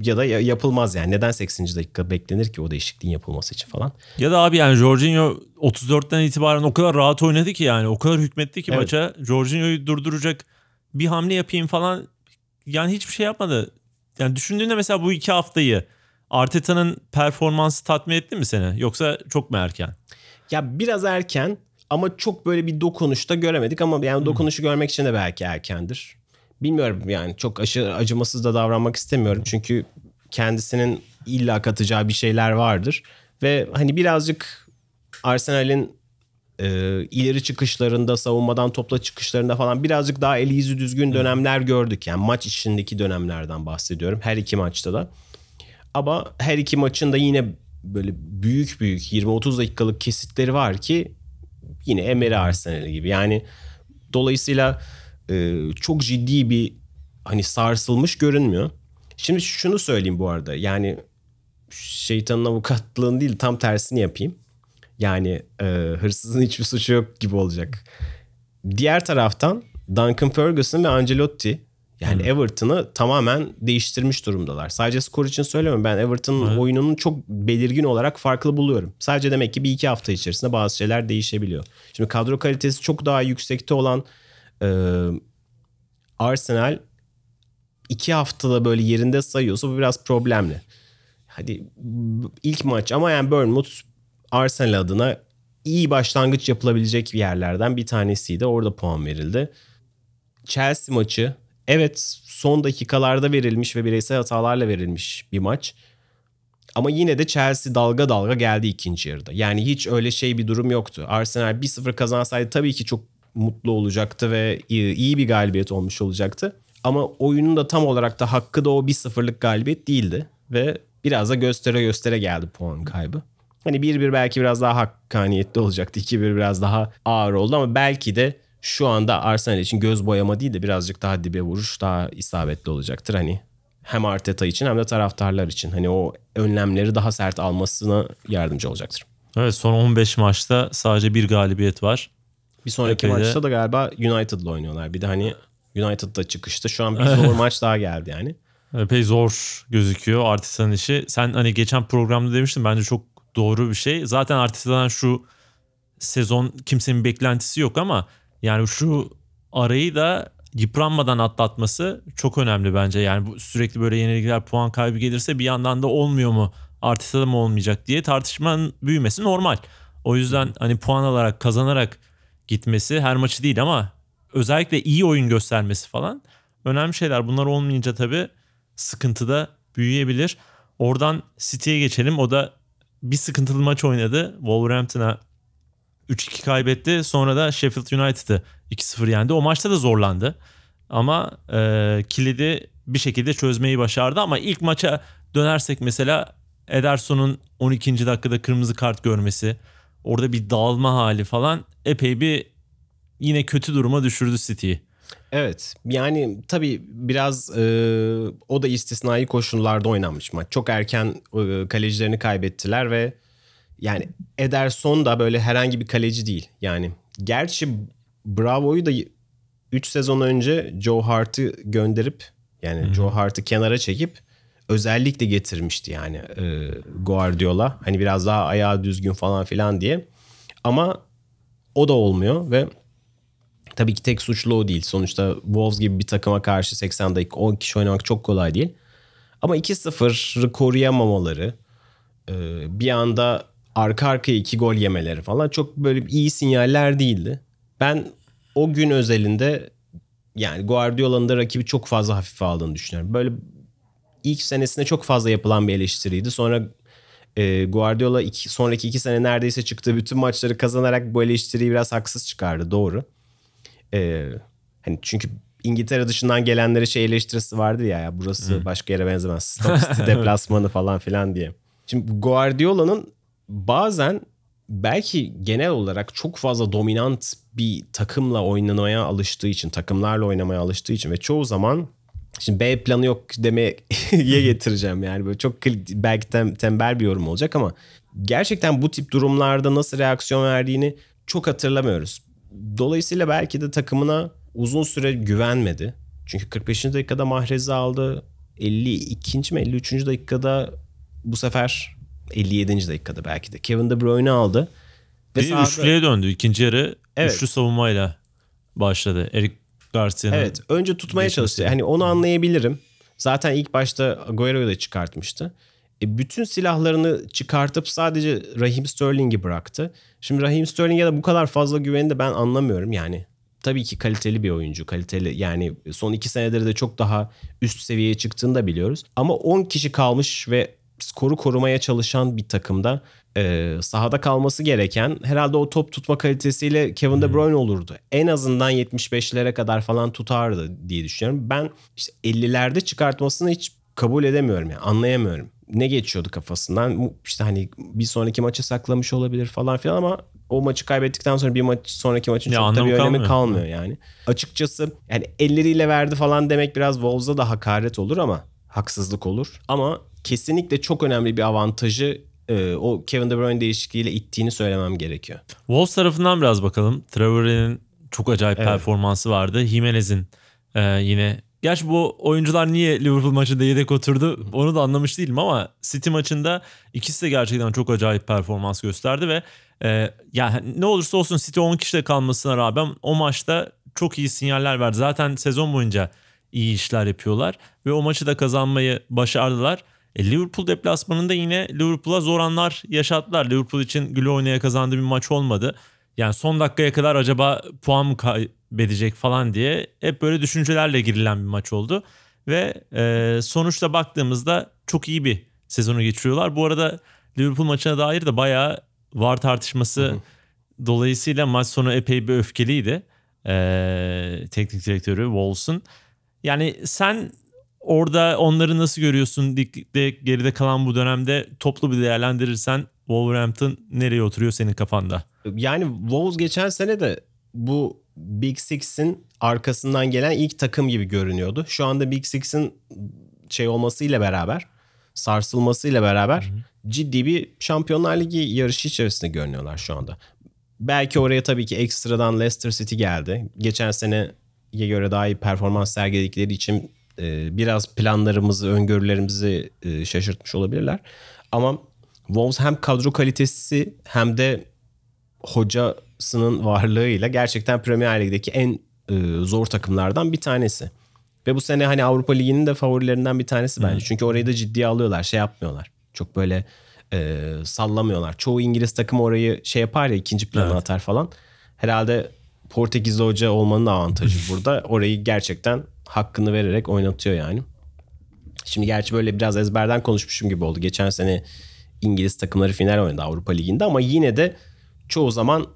ya da ya- yapılmaz yani. Neden 80. dakika beklenir ki o değişikliğin yapılması için falan. Ya da abi yani Jorginho 34'ten itibaren o kadar rahat oynadı ki yani o kadar hükmetti ki Evet. maça. Jorginho'yu durduracak bir hamle yapayım falan yani hiçbir şey yapmadı. Yani düşündüğünde mesela bu iki haftayı Arteta'nın performansı tatmin etti mi seni? Yoksa çok mu erken? Ya biraz erken ama çok böyle bir dokunuşta göremedik ama yani dokunuşu görmek için de belki erkendir. Bilmiyorum yani çok aşırı acımasız da davranmak istemiyorum. Çünkü kendisinin illa katacağı bir şeyler vardır. Ve hani birazcık Arsenal'in e, ileri çıkışlarında, savunmadan topla çıkışlarında falan birazcık daha eli yüzü düzgün dönemler gördük. Yani maç içindeki dönemlerden bahsediyorum. Her iki maçta da. Ama her iki maçın da yine böyle büyük büyük 20-30 dakikalık kesitleri var ki yine Emery Arsenal'i gibi. Yani dolayısıyla e, çok ciddi bir hani sarsılmış görünmüyor. Şimdi şunu söyleyeyim bu arada. Yani şeytanın avukatlığını değil tam tersini yapayım. Yani e, hırsızın hiçbir suçu yok gibi olacak. Diğer taraftan Duncan Ferguson ve Ancelotti yani Everton'ı tamamen değiştirmiş durumdalar. Sadece skor için söylemiyorum. Ben Everton'ın Evet. oyununu çok belirgin olarak farklı buluyorum. Sadece demek ki bir iki hafta içerisinde bazı şeyler değişebiliyor. Şimdi kadro kalitesi çok daha yüksekte olan e, Arsenal iki haftada böyle yerinde sayıyorsa bu biraz problemli. Hadi ilk maç ama yani Bournemouth Arsenal adına iyi başlangıç yapılabilecek yerlerden bir tanesiydi. Orada puan verildi. Chelsea maçı evet son dakikalarda verilmiş ve bireysel hatalarla verilmiş bir maç. Ama yine de Chelsea dalga dalga geldi ikinci yarıda. Yani hiç öyle şey bir durum yoktu. Arsenal 1-0 kazansaydı tabii ki çok mutlu olacaktı ve iyi, bir galibiyet olmuş olacaktı. Ama oyunun da tam olarak da hakkı da o 1-0'lık galibiyet değildi. Ve biraz da göstere göstere geldi puan kaybı. Hani 1-1 belki biraz daha hakkaniyetli olacaktı. 2-1 biraz daha ağır oldu ama belki de şu anda Arsenal için göz boyama değil de birazcık daha dibe vuruş daha isabetli olacaktır. Hani hem Arteta için hem de taraftarlar için. Hani o önlemleri daha sert almasına yardımcı olacaktır. Evet son 15 maçta sadece bir galibiyet var. Bir sonraki Epey maçta da galiba United'la oynuyorlar. Bir de hani United'da çıkıştı. Şu an bir zor maç daha geldi yani. Epey zor gözüküyor Arteta'nın işi. Sen hani geçen programda demiştin bence çok doğru bir şey. Zaten Arteta'dan şu sezon kimsenin beklentisi yok ama yani şu arayı da yıpranmadan atlatması çok önemli bence. Yani bu sürekli böyle yenilgiler puan kaybı gelirse bir yandan da olmuyor mu Arteta'da mı olmayacak diye tartışmanın büyümesi normal. O yüzden hani puan alarak kazanarak gitmesi her maçı değil ama özellikle iyi oyun göstermesi falan önemli şeyler. Bunlar olmayınca tabii sıkıntı da büyüyebilir. Oradan City'ye geçelim. O da bir sıkıntılı maç oynadı. Wolverhampton'a 3-2 kaybetti. Sonra da Sheffield United'ı 2-0 yendi. O maçta da zorlandı. Ama e, kilidi bir şekilde çözmeyi başardı. Ama ilk maça dönersek mesela Ederson'un 12. dakikada kırmızı kart görmesi. Orada bir dağılma hali falan epey bir yine kötü duruma düşürdü City'yi. Evet yani tabii biraz e, o da istisnai koşullarda oynanmış maç. Çok erken e, kalecilerini kaybettiler ve yani Ederson da böyle herhangi bir kaleci değil. Yani gerçi Bravo'yu da 3 sezon önce Joe Hart'ı gönderip yani Joe Hart'ı kenara çekip özellikle getirmişti yani e, Guardiola. Hani biraz daha ayağı düzgün falan filan diye. Ama o da olmuyor ve Tabii ki tek suçlu o değil. Sonuçta Wolves gibi bir takıma karşı 80 dakika 10 kişi oynamak çok kolay değil. Ama 2-0'ı koruyamamaları, e, bir anda arka arkaya iki gol yemeleri falan çok böyle iyi sinyaller değildi. Ben o gün özelinde yani Guardiola'nın da rakibi çok fazla hafife aldığını düşünüyorum. Böyle ilk senesinde çok fazla yapılan bir eleştiriydi. Sonra e, Guardiola iki, sonraki iki sene neredeyse çıktığı bütün maçları kazanarak bu eleştiriyi biraz haksız çıkardı. Doğru. Ee, hani çünkü İngiltere dışından gelenlere şey eleştirisi vardı ya, ya burası başka yere benzemez. City deplasmanı falan filan diye. Şimdi Guardiola'nın bazen belki genel olarak çok fazla dominant bir takımla oynamaya alıştığı için, takımlarla oynamaya alıştığı için ve çoğu zaman şimdi B planı yok demeye getireceğim yani böyle çok belki tem- tembel bir yorum olacak ama gerçekten bu tip durumlarda nasıl reaksiyon verdiğini çok hatırlamıyoruz. Dolayısıyla belki de takımına uzun süre güvenmedi. Çünkü 45. dakikada Mahrez'i aldı. 52. mi 53. dakikada bu sefer 57. dakikada belki de Kevin De Bruyne aldı. Ve Bir sahada- üçlüye döndü. İkinci yarı Evet. üçlü savunmayla başladı. Eric Garcia'nın. Evet önce tutmaya çalıştı. Hani onu anlayabilirim. Zaten ilk başta Agüero'yu da çıkartmıştı. E, bütün silahlarını çıkartıp sadece Raheem Sterling'i bıraktı. Şimdi Raheem Sterling'e de bu kadar fazla güveni de ben anlamıyorum yani. Tabii ki kaliteli bir oyuncu. Kaliteli yani son iki senedir de çok daha üst seviyeye çıktığını da biliyoruz. Ama 10 kişi kalmış ve skoru korumaya çalışan bir takımda e, sahada kalması gereken herhalde o top tutma kalitesiyle Kevin De Bruyne olurdu. En azından 75'lere kadar falan tutardı diye düşünüyorum. Ben işte 50'lerde çıkartmasını hiç kabul edemiyorum yani anlayamıyorum. Ne geçiyordu kafasından? İşte hani bir sonraki maçı saklamış olabilir falan filan ama o maçı kaybettikten sonra bir maç sonraki maçın Ya çok da bir önemi kalmıyor. kalmıyor yani. Açıkçası yani elleriyle verdi falan demek biraz Wolves'a da hakaret olur ama haksızlık olur. Ama kesinlikle çok önemli bir avantajı e, o Kevin De Bruyne değişikliğiyle ittiğini söylemem gerekiyor. Wolves tarafından biraz bakalım. Traore'nin çok acayip performansı vardı. Jimenez'in e, yine Gerçi bu oyuncular niye Liverpool maçında yedek oturdu onu da anlamış değilim ama City maçında ikisi de gerçekten çok acayip performans gösterdi ve e, ya ne olursa olsun City 10 kişide kalmasına rağmen o maçta çok iyi sinyaller verdi. Zaten sezon boyunca iyi işler yapıyorlar ve o maçı da kazanmayı başardılar. E, Liverpool deplasmanında yine Liverpool'a zor anlar yaşattılar. Liverpool için güle oynaya kazandığı bir maç olmadı. Yani son dakikaya kadar acaba puan mı kaybedecek falan diye hep böyle düşüncelerle girilen bir maç oldu. Ve e, sonuçta baktığımızda çok iyi bir sezonu geçiriyorlar. Bu arada Liverpool maçına dair de bayağı VAR tartışması dolayısıyla maç sonu epey bir öfkeliydi. E, teknik direktörü Wolves'un. Yani sen orada onları nasıl görüyorsun? Ligde geride kalan bu dönemde toplu bir değerlendirirsen Wolverhampton nereye oturuyor senin kafanda? Yani Wolves geçen sene de bu Big Six'in arkasından gelen ilk takım gibi görünüyordu. Şu anda Big Six'in şey olmasıyla beraber, sarsılmasıyla beraber ciddi bir Şampiyonlar Ligi yarışı içerisinde görünüyorlar şu anda. Belki oraya tabii ki ekstradan Leicester City geldi. Geçen seneye göre daha iyi performans sergiledikleri için e, biraz planlarımızı, öngörülerimizi e, şaşırtmış olabilirler. Ama Wolves hem kadro kalitesi hem de hocasının varlığıyla gerçekten Premier Lig'deki en e, zor takımlardan bir tanesi. Ve bu sene hani Avrupa Ligi'nin de favorilerinden bir tanesi bence. Çünkü orayı da ciddiye alıyorlar, şey yapmıyorlar. Çok böyle e, sallamıyorlar. Çoğu İngiliz takımı orayı şey yapar ya ikinci plana Evet. atar falan. Herhalde Portekizli hoca olmanın avantajı burada. Orayı gerçekten hakkını vererek oynatıyor yani. Şimdi gerçi böyle biraz ezberden konuşmuşum gibi oldu. Geçen sene İngiliz takımları final oynadı Avrupa Ligi'nde ama yine de çoğu zaman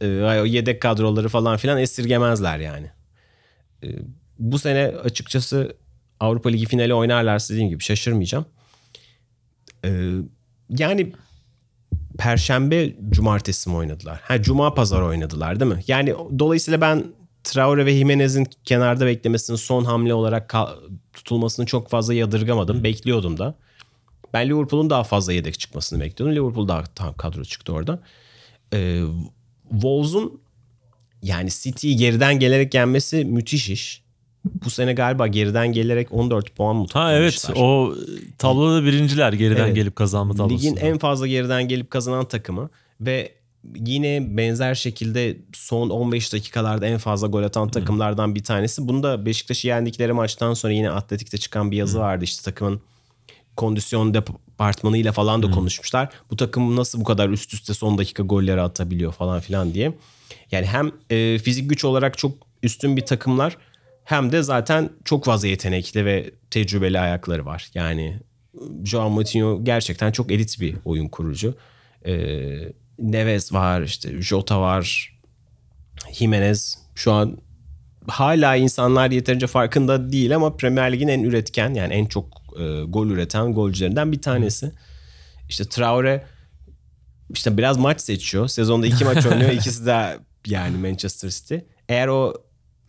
e, yedek kadroları falan filan esirgemezler yani. E, bu sene açıkçası Avrupa Ligi finali oynarlarsa dediğim gibi şaşırmayacağım. E, yani Perşembe, Cumartesi mi oynadılar? Ha Cuma, Pazar oynadılar değil mi? Yani dolayısıyla ben Traore ve Jimenez'in kenarda beklemesinin son hamle olarak tutulmasını çok fazla yadırgamadım. Bekliyordum da. Ben Liverpool'un daha fazla yedek çıkmasını bekliyordum. Liverpool daha tam kadro çıktı orada. Ee, Wolves'un yani City'yi geriden gelerek yenmesi müthiş iş. Bu sene galiba geriden gelerek 14 puan mı Ha evet o tabloda birinciler geriden Evet. gelip kazanma tablosunda. Ligin en fazla geriden gelip kazanan takımı ve yine benzer şekilde son 15 dakikalarda en fazla gol atan takımlardan bir tanesi. Bunu da Beşiktaş'ı yendikleri maçtan sonra yine Atletik'te çıkan bir yazı vardı işte takımın kondisyon departmanıyla falan da konuşmuşlar. Bu takım nasıl bu kadar üst üste son dakika golleri atabiliyor falan filan diye. Yani hem e, fizik güç olarak çok üstün bir takımlar hem de zaten çok fazla yetenekli ve tecrübeli ayakları var. Yani Joao Moutinho gerçekten çok elit bir oyun kurucu. E, Neves var, işte Jota var, Jimenez şu an hala insanlar yeterince farkında değil ama Premier Lig'in en üretken yani en çok e, gol üreten golcülerinden bir tanesi. İşte Traore işte biraz maç seçiyor. Sezonda iki maç oynuyor. İkisi de yani Manchester City. Eğer o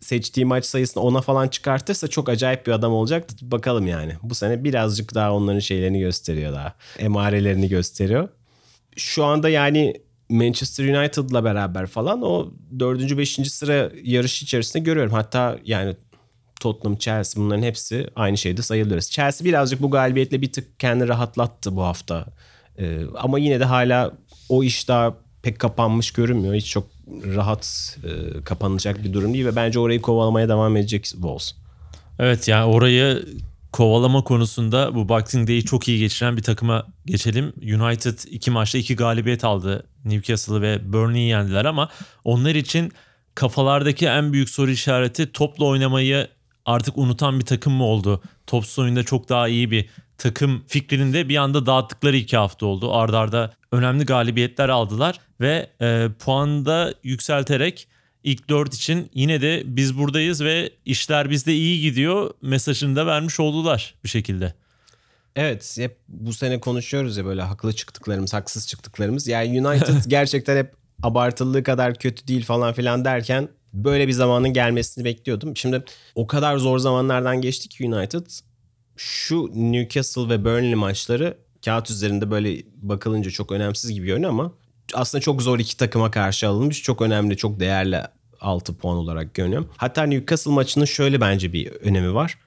seçtiği maç sayısını ona falan çıkartırsa çok acayip bir adam olacak. Bakalım yani. Bu sene birazcık daha onların şeylerini gösteriyor daha. Emarelerini gösteriyor. Şu anda yani Manchester United'la beraber falan o dördüncü, beşinci sıra yarışı içerisinde görüyorum. Hatta yani Tottenham, Chelsea bunların hepsi aynı şeyde sayılırız. Chelsea birazcık bu galibiyetle bir tık kendini rahatlattı bu hafta. Ee, ama yine de hala o iş daha pek kapanmış görünmüyor. Hiç çok rahat e, kapanacak bir durum değil ve bence orayı kovalamaya devam edecek Wolves. Evet yani orayı kovalama konusunda bu Boxing Day'i çok iyi geçiren bir takıma geçelim. United iki maçta iki galibiyet aldı. Newcastle ve Burnley'i yendiler ama onlar için kafalardaki en büyük soru işareti topla oynamayı artık unutan bir takım mı oldu? Topsuz oyunda çok daha iyi bir takım fikrini de bir anda dağıttıkları iki hafta oldu. Ardarda arda önemli galibiyetler aldılar ve e, puanda yükselterek ilk dört için yine de biz buradayız ve işler bizde iyi gidiyor mesajını da vermiş oldular bir şekilde. Evet hep bu sene konuşuyoruz ya böyle haklı çıktıklarımız, haksız çıktıklarımız. Yani United gerçekten hep abartıldığı kadar kötü değil falan filan derken böyle bir zamanın gelmesini bekliyordum. Şimdi o kadar zor zamanlardan geçti ki United şu Newcastle ve Burnley maçları kağıt üzerinde böyle bakılınca çok önemsiz gibi görünüyor ama aslında çok zor iki takıma karşı alınmış. Çok önemli, çok değerli 6 puan olarak görünüyor. Hatta Newcastle maçının şöyle bence bir önemi var.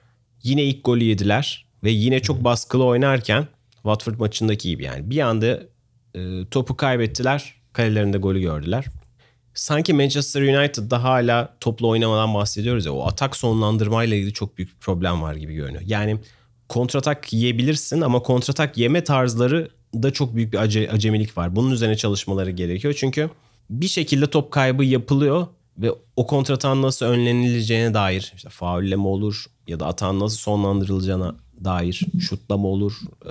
Yine ilk golü yediler ve yine çok baskılı oynarken Watford maçındaki gibi yani bir anda e, topu kaybettiler. Kalelerinde golü gördüler. Sanki Manchester United'da hala toplu oynamadan bahsediyoruz ya o atak sonlandırmayla ilgili çok büyük bir problem var gibi görünüyor. Yani kontratak yiyebilirsin ama kontratak yeme tarzları da çok büyük bir ace, acemilik var. Bunun üzerine çalışmaları gerekiyor. Çünkü bir şekilde top kaybı yapılıyor ve o kontratağın nasıl önlenileceğine dair işte faulle olur ya da atağın nasıl sonlandırılacağına dair şutla olur ee,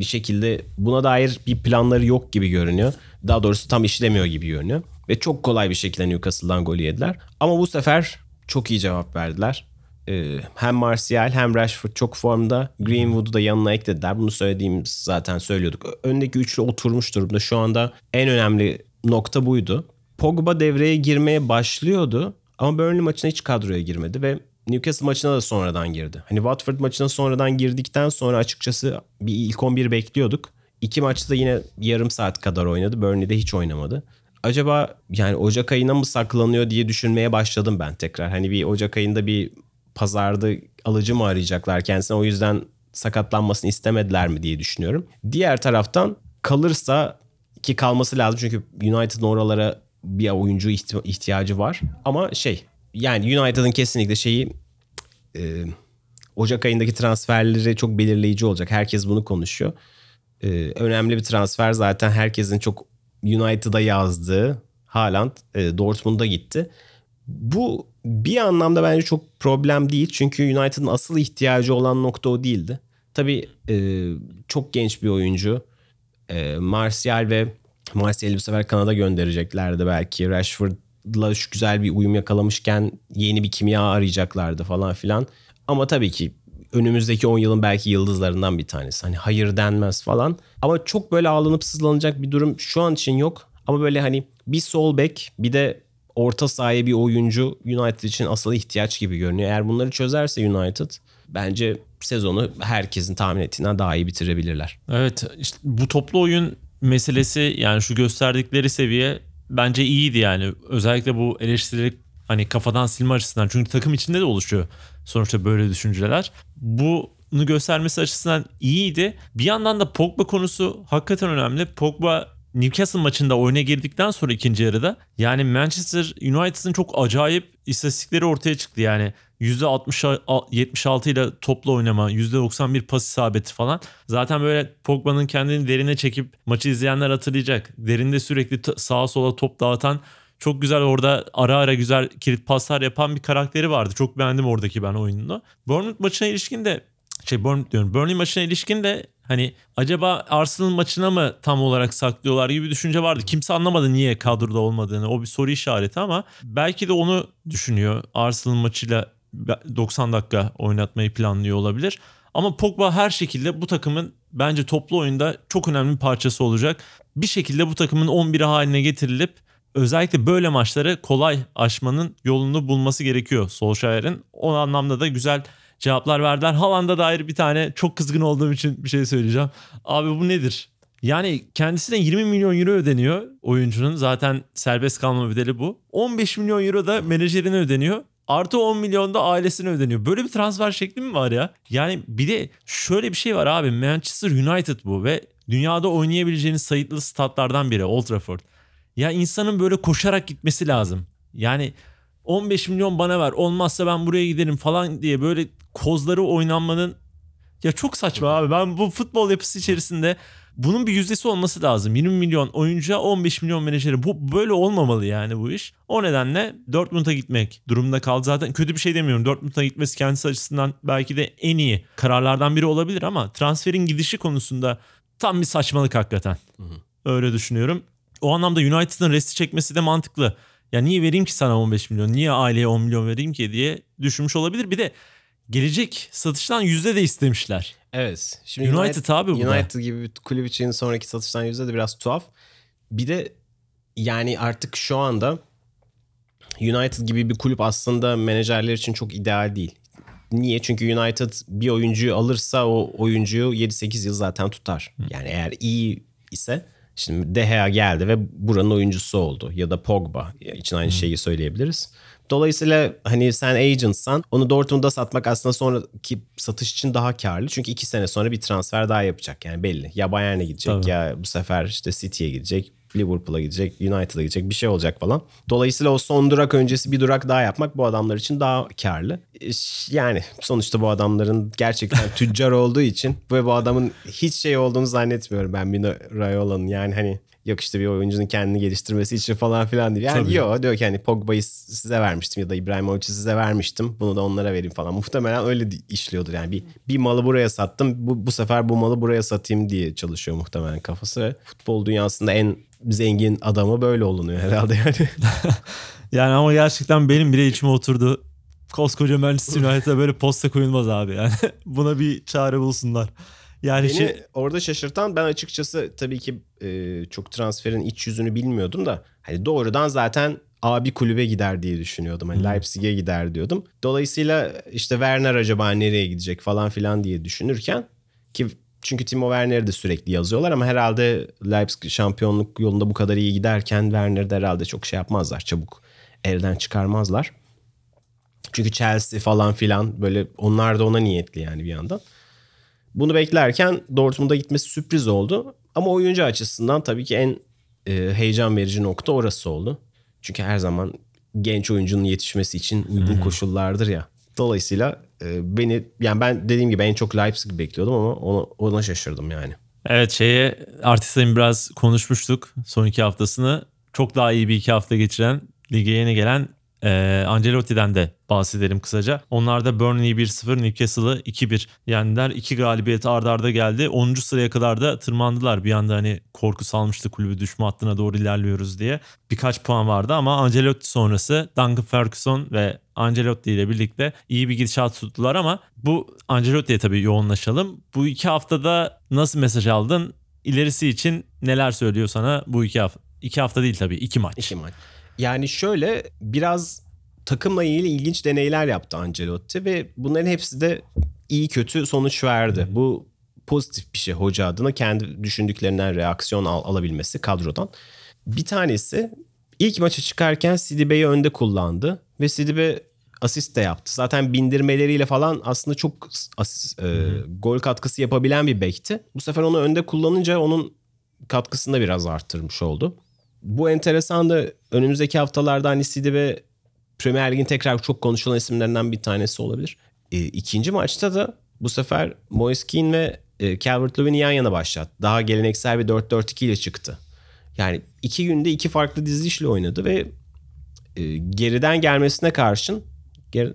bir şekilde buna dair bir planları yok gibi görünüyor. Daha doğrusu tam işlemiyor gibi görünüyor. Ve çok kolay bir şekilde Newcastle'dan golü yediler. Ama bu sefer çok iyi cevap verdiler. Ee, hem Martial hem Rashford çok formda. Greenwood'u da yanına eklediler. Bunu söylediğimiz zaten söylüyorduk. Öndeki üçlü oturmuş durumda. Şu anda en önemli nokta buydu. Pogba devreye girmeye başlıyordu. Ama Burnley maçına hiç kadroya girmedi ve Newcastle maçına da sonradan girdi. Hani Watford maçına sonradan girdikten sonra açıkçası bir ilk 11 bekliyorduk. İki maçta yine yarım saat kadar oynadı. Burnley'de hiç oynamadı. Acaba yani Ocak ayına mı saklanıyor diye düşünmeye başladım ben tekrar. Hani bir Ocak ayında bir pazarda alıcı mı arayacaklar kendisine o yüzden sakatlanmasını istemediler mi diye düşünüyorum. Diğer taraftan kalırsa ki kalması lazım çünkü United'ın oralara bir oyuncu ihtiyacı var. Ama şey yani United'ın kesinlikle şeyi e, Ocak ayındaki transferleri çok belirleyici olacak. Herkes bunu konuşuyor. E, önemli bir transfer zaten herkesin çok United'a yazdığı Haaland e, Dortmund'a gitti. Bu bir anlamda bence çok problem değil. Çünkü United'ın asıl ihtiyacı olan nokta o değildi. Tabii e, çok genç bir oyuncu. E, Martial ve Martial'i bu sefer Kanada göndereceklerdi belki. Rashford'la şu güzel bir uyum yakalamışken yeni bir kimya arayacaklardı falan filan. Ama tabii ki önümüzdeki 10 yılın belki yıldızlarından bir tanesi. Hani hayır denmez falan. Ama çok böyle ağlanıp sızlanacak bir durum şu an için yok. Ama böyle hani bir sol bek bir de orta sahaya bir oyuncu United için asıl ihtiyaç gibi görünüyor. Eğer bunları çözerse United bence sezonu herkesin tahmin ettiğinden daha iyi bitirebilirler. Evet işte bu toplu oyun meselesi yani şu gösterdikleri seviye bence iyiydi yani. Özellikle bu eleştirileri hani kafadan silme açısından. Çünkü takım içinde de oluşuyor sonuçta böyle düşünceler. Bunu göstermesi açısından iyiydi. Bir yandan da Pogba konusu hakikaten önemli. Pogba Newcastle maçında oyuna girdikten sonra ikinci yarıda yani Manchester United'ın çok acayip istatistikleri ortaya çıktı. Yani %76 ile toplu oynama, %91 pas isabeti falan. Zaten böyle Pogba'nın kendini derine çekip maçı izleyenler hatırlayacak. Derinde sürekli sağa sola top dağıtan çok güzel orada ara ara güzel kilit paslar yapan bir karakteri vardı. Çok beğendim oradaki ben oyununu. Bournemouth maçına ilişkin de şey Bournemouth diyorum. Burnley maçına ilişkin de hani acaba Arsenal maçına mı tam olarak saklıyorlar gibi bir düşünce vardı. Kimse anlamadı niye kadroda olmadığını. O bir soru işareti ama belki de onu düşünüyor. Arsenal maçıyla 90 dakika oynatmayı planlıyor olabilir. Ama Pogba her şekilde bu takımın bence toplu oyunda çok önemli bir parçası olacak. Bir şekilde bu takımın 11'i haline getirilip özellikle böyle maçları kolay aşmanın yolunu bulması gerekiyor Solskjaer'in. O anlamda da güzel cevaplar verdiler. Haaland'a dair bir tane çok kızgın olduğum için bir şey söyleyeceğim. Abi bu nedir? Yani kendisine 20 milyon euro ödeniyor oyuncunun. Zaten serbest kalma bedeli bu. 15 milyon euro da menajerine ödeniyor. Artı 10 milyon da ailesine ödeniyor. Böyle bir transfer şekli mi var ya? Yani bir de şöyle bir şey var abi. Manchester United bu ve dünyada oynayabileceğiniz sayılı statlardan biri Old Trafford. Ya insanın böyle koşarak gitmesi lazım. Yani 15 milyon bana ver olmazsa ben buraya giderim falan diye böyle kozları oynanmanın Ya çok saçma abi. Ben bu futbol yapısı içerisinde bunun bir yüzdesi olması lazım. 20 milyon oyuncuya 15 milyon menajeri. Bu böyle olmamalı yani bu iş. O nedenle Dortmund'a gitmek durumunda kaldı. Zaten kötü bir şey demiyorum. Dortmund'a gitmesi kendisi açısından belki de en iyi kararlardan biri olabilir ama transferin gidişi konusunda tam bir saçmalık hakikaten. Öyle düşünüyorum. O anlamda United'ın resti çekmesi de mantıklı. Ya niye vereyim ki sana 15 milyon? Niye aileye 10 milyon vereyim ki diye düşünmüş olabilir. Bir de gelecek satıştan yüzde de istemişler. Evet. Şimdi United abi bu da. United gibi bir kulüp için sonraki satıştan yüzde de biraz tuhaf. Bir de yani artık şu anda United gibi bir kulüp aslında menajerler için çok ideal değil. Niye? Çünkü United bir oyuncuyu alırsa o oyuncuyu 7-8 yıl zaten tutar. Yani eğer iyi ise şimdi De Gea geldi ve buranın oyuncusu oldu. Ya da Pogba için aynı şeyi söyleyebiliriz. Dolayısıyla hani sen agentsan onu Dortmund'a satmak aslında sonraki satış için daha karlı. Çünkü iki sene sonra bir transfer daha yapacak yani belli. Ya Bayern'e gidecek Tabii. ya bu sefer işte City'ye gidecek. Liverpool'a gidecek, United'a gidecek bir şey olacak falan. Dolayısıyla o son durak öncesi bir durak daha yapmak bu adamlar için daha karlı. E, Yani sonuçta bu adamların gerçekten tüccar olduğu için ve bu adamın hiç şey olduğunu zannetmiyorum ben Mino Rayola'nın. Yani hani yok işte bir oyuncunun kendini geliştirmesi için falan filan değil. Yani Tabii. yok diyor ki hani Pogba'yı size vermiştim ya da İbrahimovic'i size vermiştim. Bunu da onlara vereyim falan. Muhtemelen öyle işliyordur yani. Bir, bir malı buraya sattım. Bu, bu sefer bu malı buraya satayım diye çalışıyor muhtemelen kafası. Futbol dünyasında en zengin adamı böyle olunuyor herhalde yani. Yani ama gerçekten benim bile içime oturdu. Koskoca Manchester United'a böyle posta koyulmaz abi yani. Buna bir çare bulsunlar. Yani Beni şey, orada şaşırtan ben açıkçası tabii ki e, çok transferin iç yüzünü bilmiyordum da hani doğrudan zaten abi kulübe gider diye düşünüyordum. Hani Leipzig'e gider diyordum. Dolayısıyla işte Werner acaba nereye gidecek falan filan diye düşünürken ki çünkü Timo Werner'i de sürekli yazıyorlar ama herhalde Leipzig şampiyonluk yolunda bu kadar iyi giderken Werner'de herhalde çok şey yapmazlar. Çabuk elden çıkarmazlar. Çünkü Chelsea falan filan böyle onlar da ona niyetli yani bir yandan. Bunu beklerken Dortmund'a gitmesi sürpriz oldu. Ama oyuncu açısından tabii ki en e, heyecan verici nokta orası oldu. Çünkü her zaman genç oyuncunun yetişmesi için uygun koşullardır ya. Dolayısıyla e, beni yani ben dediğim gibi en çok Leipzig bekliyordum ama ona, ona şaşırdım yani. evet şeye Artista'nın biraz konuşmuştuk son iki haftasını. Çok daha iyi bir iki hafta geçiren lige yeni gelen e, Ancelotti'den de bahsedelim kısaca. Onlar da Burnley'i 1-0, Newcastle'ı 2-1 yendiler. İki galibiyet ardarda arda geldi. 10. sıraya kadar da tırmandılar. Bir anda hani korku salmıştı kulübü düşme hattına doğru ilerliyoruz diye. Birkaç puan vardı ama Ancelotti sonrası Duncan Ferguson ve Ancelotti ile birlikte iyi bir gidişat tuttular ama bu Ancelotti'ye tabii yoğunlaşalım. Bu iki haftada nasıl mesaj aldın? İlerisi için neler söylüyor sana bu iki hafta? İki hafta değil tabii iki maç. İki maç. Yani şöyle biraz takımla ilgili ilginç deneyler yaptı Ancelotti ve bunların hepsi de iyi kötü sonuç verdi. Bu pozitif bir şey hoca adına kendi düşündüklerinden reaksiyon al- alabilmesi kadrodan. Bir tanesi ilk maça çıkarken Sidibe'yi önde kullandı ve Sidibe asist de yaptı. Zaten bindirmeleriyle falan aslında çok asist, e, gol katkısı yapabilen bir bekti. Bu sefer onu önde kullanınca onun katkısını da biraz arttırmış oldu. Bu enteresan da önümüzdeki haftalarda hani Sidibe Premier Lig'in tekrar çok konuşulan isimlerinden bir tanesi olabilir. E, ikinci maçta da bu sefer Moise Keane ve e, Calvert-Lewin'i yan yana başlattı. Daha geleneksel bir 4-4-2 ile çıktı. Yani iki günde iki farklı dizilişle oynadı ve e, geriden gelmesine karşın geri,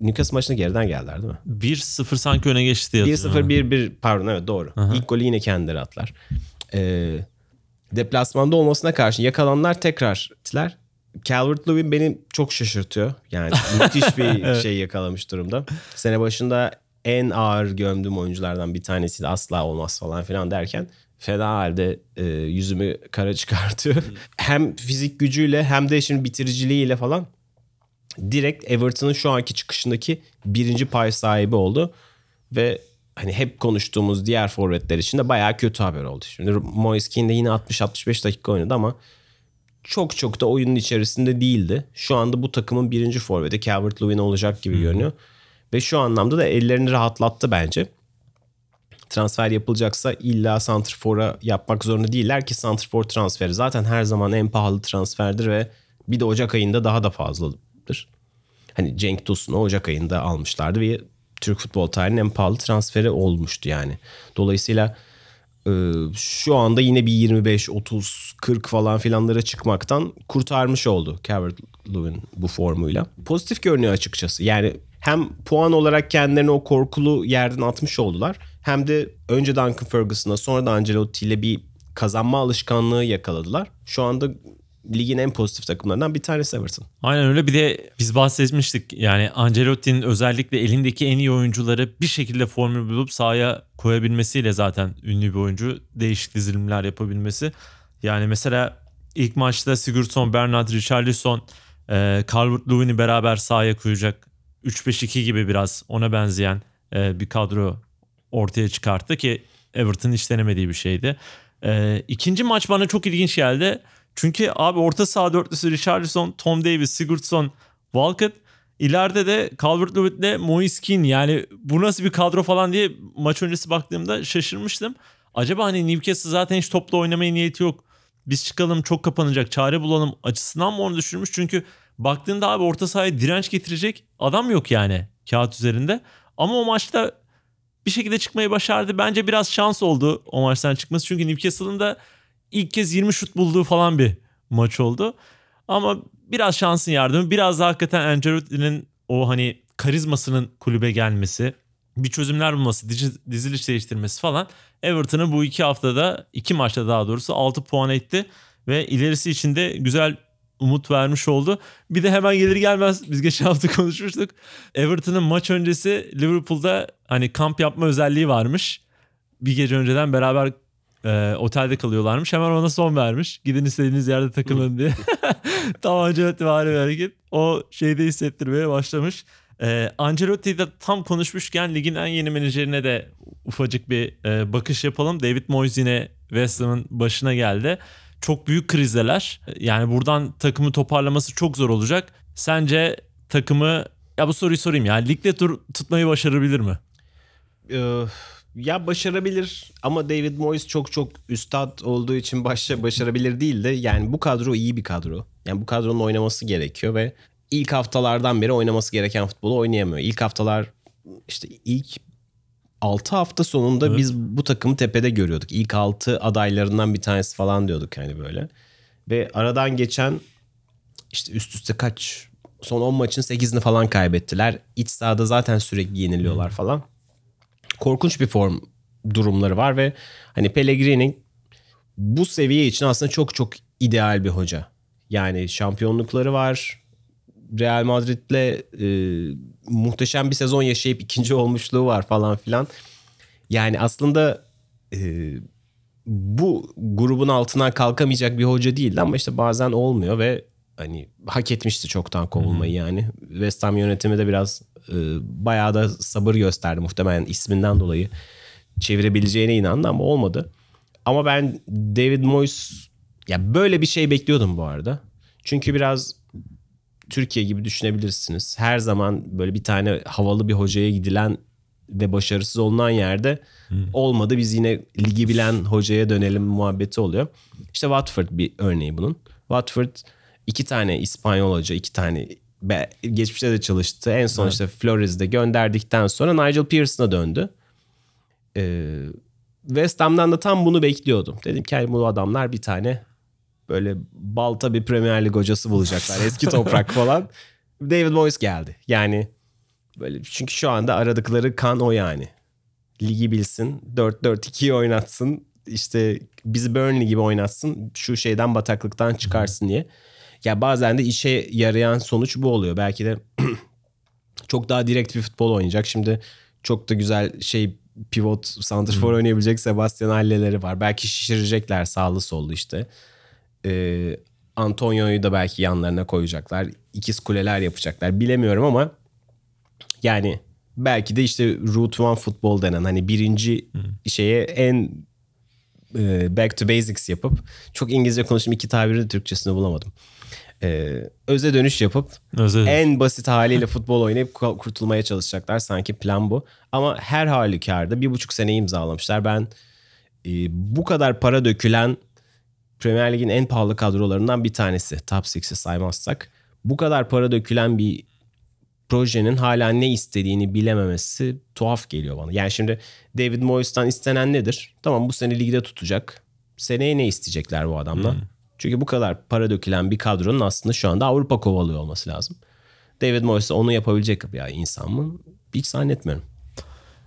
Newcastle maçında geriden geldiler değil mi? 1-0 sanki öne geçti diye hatırlıyorum. 1-0-1-1 pardon evet doğru. İlk golü yine kendileri atlar. Ee, deplasmanda olmasına karşın yakalanlar tekrar ittiler. Calvert-Lewin beni çok şaşırtıyor. Yani müthiş bir şey yakalamış durumda. Sene başında en ağır gömdüğüm oyunculardan bir tanesiydi. Asla olmaz falan filan derken fena halde e, yüzümü kara çıkartıyor. hem fizik gücüyle hem de şimdi bitiriciliğiyle falan direkt Everton'ın şu anki çıkışındaki birinci pay sahibi oldu. Ve hani hep konuştuğumuz diğer forvetler için de bayağı kötü haber oldu. Şimdi Moise Keane de yine 60-65 dakika oynadı ama çok çok da oyunun içerisinde değildi. Şu anda bu takımın birinci forveti Calvert-Lewin olacak gibi görünüyor. Ve şu anlamda da ellerini rahatlattı bence. Transfer yapılacaksa illa Santrfor'a yapmak zorunda değiller ki Santrfor transferi zaten her zaman en pahalı transferdir ve bir de Ocak ayında daha da fazladır. Hani Cenk Tosun'u Ocak ayında almışlardı ve Türk futbol tarihinin en pahalı transferi olmuştu yani. Dolayısıyla e, şu anda yine bir 25, 30, 40 falan filanlara çıkmaktan kurtarmış oldu Calvert-Lewin bu formuyla. Pozitif görünüyor açıkçası. Yani hem puan olarak kendilerini o korkulu yerden atmış oldular. Hem de önce Duncan Ferguson'a sonra da Ancelotti ile bir kazanma alışkanlığı yakaladılar. Şu anda ligin en pozitif takımlarından bir tanesi Everton. Aynen öyle. Bir de biz bahsetmiştik. Yani Ancelotti'nin özellikle elindeki en iyi oyuncuları bir şekilde formül bulup sahaya koyabilmesiyle zaten ünlü bir oyuncu. Değişik dizilimler yapabilmesi. Yani mesela ilk maçta Sigurdsson, Bernard, Richarlison, e, Calvert-Lewin'i beraber sahaya koyacak. 3-5-2 gibi biraz ona benzeyen e, bir kadro ortaya çıkarttı ki Everton hiç denemediği bir şeydi. E, ikinci maç bana çok ilginç geldi. Çünkü abi orta saha dörtlüsü Richarlison, Tom Davis, Sigurdsson, Walcott. İleride de Calvert-Lewin ile Moise Keane. Yani bu nasıl bir kadro falan diye maç öncesi baktığımda şaşırmıştım. Acaba hani Newcastle zaten hiç topla oynamaya niyeti yok. Biz çıkalım çok kapanacak çare bulalım açısından mı onu düşürmüş? Çünkü baktığında abi orta sahaya direnç getirecek adam yok yani kağıt üzerinde. Ama o maçta bir şekilde çıkmayı başardı. Bence biraz şans oldu o maçtan çıkması. Çünkü Newcastle'ın da ilk kez 20 şut bulduğu falan bir maç oldu. Ama biraz şansın yardımı, biraz da hakikaten Ancelotti'nin o hani karizmasının kulübe gelmesi, bir çözümler bulması, diziliş değiştirmesi falan Everton'ı bu iki haftada, iki maçta daha doğrusu 6 puan etti ve ilerisi için de güzel umut vermiş oldu. Bir de hemen gelir gelmez biz geçen hafta konuşmuştuk. Everton'ın maç öncesi Liverpool'da hani kamp yapma özelliği varmış. Bir gece önceden beraber e, otelde kalıyorlarmış. Hemen ona son vermiş. Gidin istediğiniz yerde takılın diye. tam Ancelotti var bir hareket. O şeyde hissettirmeye başlamış. E, Ancelotti'yi de tam konuşmuşken ligin en yeni menajerine de ufacık bir e, bakış yapalım. David Moyes yine West Ham'ın başına geldi. Çok büyük krizdeler. Yani buradan takımı toparlaması çok zor olacak. Sence takımı ya bu soruyu sorayım ya ligde tur tutmayı başarabilir mi? Ya başarabilir ama David Moyes çok çok üstad olduğu için başa başarabilir değil de yani bu kadro iyi bir kadro. Yani bu kadronun oynaması gerekiyor ve ilk haftalardan beri oynaması gereken futbolu oynayamıyor. İlk haftalar işte ilk 6 hafta sonunda evet. biz bu takımı tepede görüyorduk. İlk 6 adaylarından bir tanesi falan diyorduk yani böyle. Ve aradan geçen işte üst üste kaç son 10 maçın 8'ini falan kaybettiler. İç sahada zaten sürekli yeniliyorlar falan korkunç bir form durumları var ve hani Pellegrini bu seviye için aslında çok çok ideal bir hoca. Yani şampiyonlukları var. Real Madrid'le e, muhteşem bir sezon yaşayıp ikinci olmuşluğu var falan filan. Yani aslında e, bu grubun altından kalkamayacak bir hoca değil ama işte bazen olmuyor ve hani hak etmişti çoktan kovulmayı Hı-hı. yani. West Ham yönetimi de biraz e, bayağı da sabır gösterdi muhtemelen isminden dolayı çevirebileceğine inandı ama olmadı. Ama ben David Moyes ya böyle bir şey bekliyordum bu arada. Çünkü biraz Türkiye gibi düşünebilirsiniz. Her zaman böyle bir tane havalı bir hocaya gidilen ve başarısız olunan yerde hmm. olmadı. Biz yine ligi bilen hocaya dönelim muhabbeti oluyor. İşte Watford bir örneği bunun. Watford iki tane İspanyol hoca, iki tane geçmişte de çalıştı. En son evet. işte Flores'de gönderdikten sonra Nigel Pearson'a döndü. Ee, West Ham'dan da tam bunu bekliyordum. Dedim ki bu adamlar bir tane böyle balta bir Premier Lig hocası bulacaklar. Eski toprak falan. David Moyes geldi. Yani böyle çünkü şu anda aradıkları kan o yani. Ligi bilsin, 4-4-2'yi oynatsın. İşte bizi Burnley gibi oynatsın. Şu şeyden bataklıktan çıkarsın diye. Ya bazen de işe yarayan sonuç bu oluyor. Belki de çok daha direkt bir futbol oynayacak. Şimdi çok da güzel şey pivot, santrfor hmm. oynayabilecek Sebastian Halle'leri var. Belki şişirecekler sağlı sollu işte. Ee, Antonio'yu da belki yanlarına koyacaklar. İkiz kuleler yapacaklar. Bilemiyorum ama yani belki de işte Route One futbol denen hani birinci hmm. şeye en e, back to basics yapıp çok İngilizce konuştum iki tabiri de Türkçesini bulamadım e, öze dönüş yapıp öze. en basit haliyle futbol oynayıp kurtulmaya çalışacaklar. Sanki plan bu. Ama her halükarda bir buçuk sene imzalamışlar. Ben e, bu kadar para dökülen Premier Lig'in en pahalı kadrolarından bir tanesi. Top 6'i saymazsak. Bu kadar para dökülen bir projenin hala ne istediğini bilememesi tuhaf geliyor bana. Yani şimdi David Moyes'tan istenen nedir? Tamam bu sene ligde tutacak. Seneye ne isteyecekler bu adamdan? Çünkü bu kadar para dökülen bir kadronun aslında şu anda Avrupa kovalıyor olması lazım. David Moyes onu yapabilecek bir insan mı? Hiç zannetmiyorum.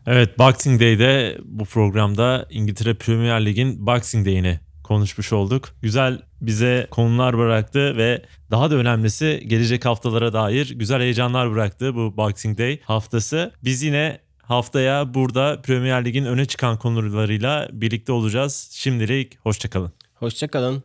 Evet Boxing Day'de bu programda İngiltere Premier Lig'in Boxing Day'ini konuşmuş olduk. Güzel bize konular bıraktı ve daha da önemlisi gelecek haftalara dair güzel heyecanlar bıraktı bu Boxing Day haftası. Biz yine haftaya burada Premier Lig'in öne çıkan konularıyla birlikte olacağız. Şimdilik hoşçakalın. Hoşçakalın.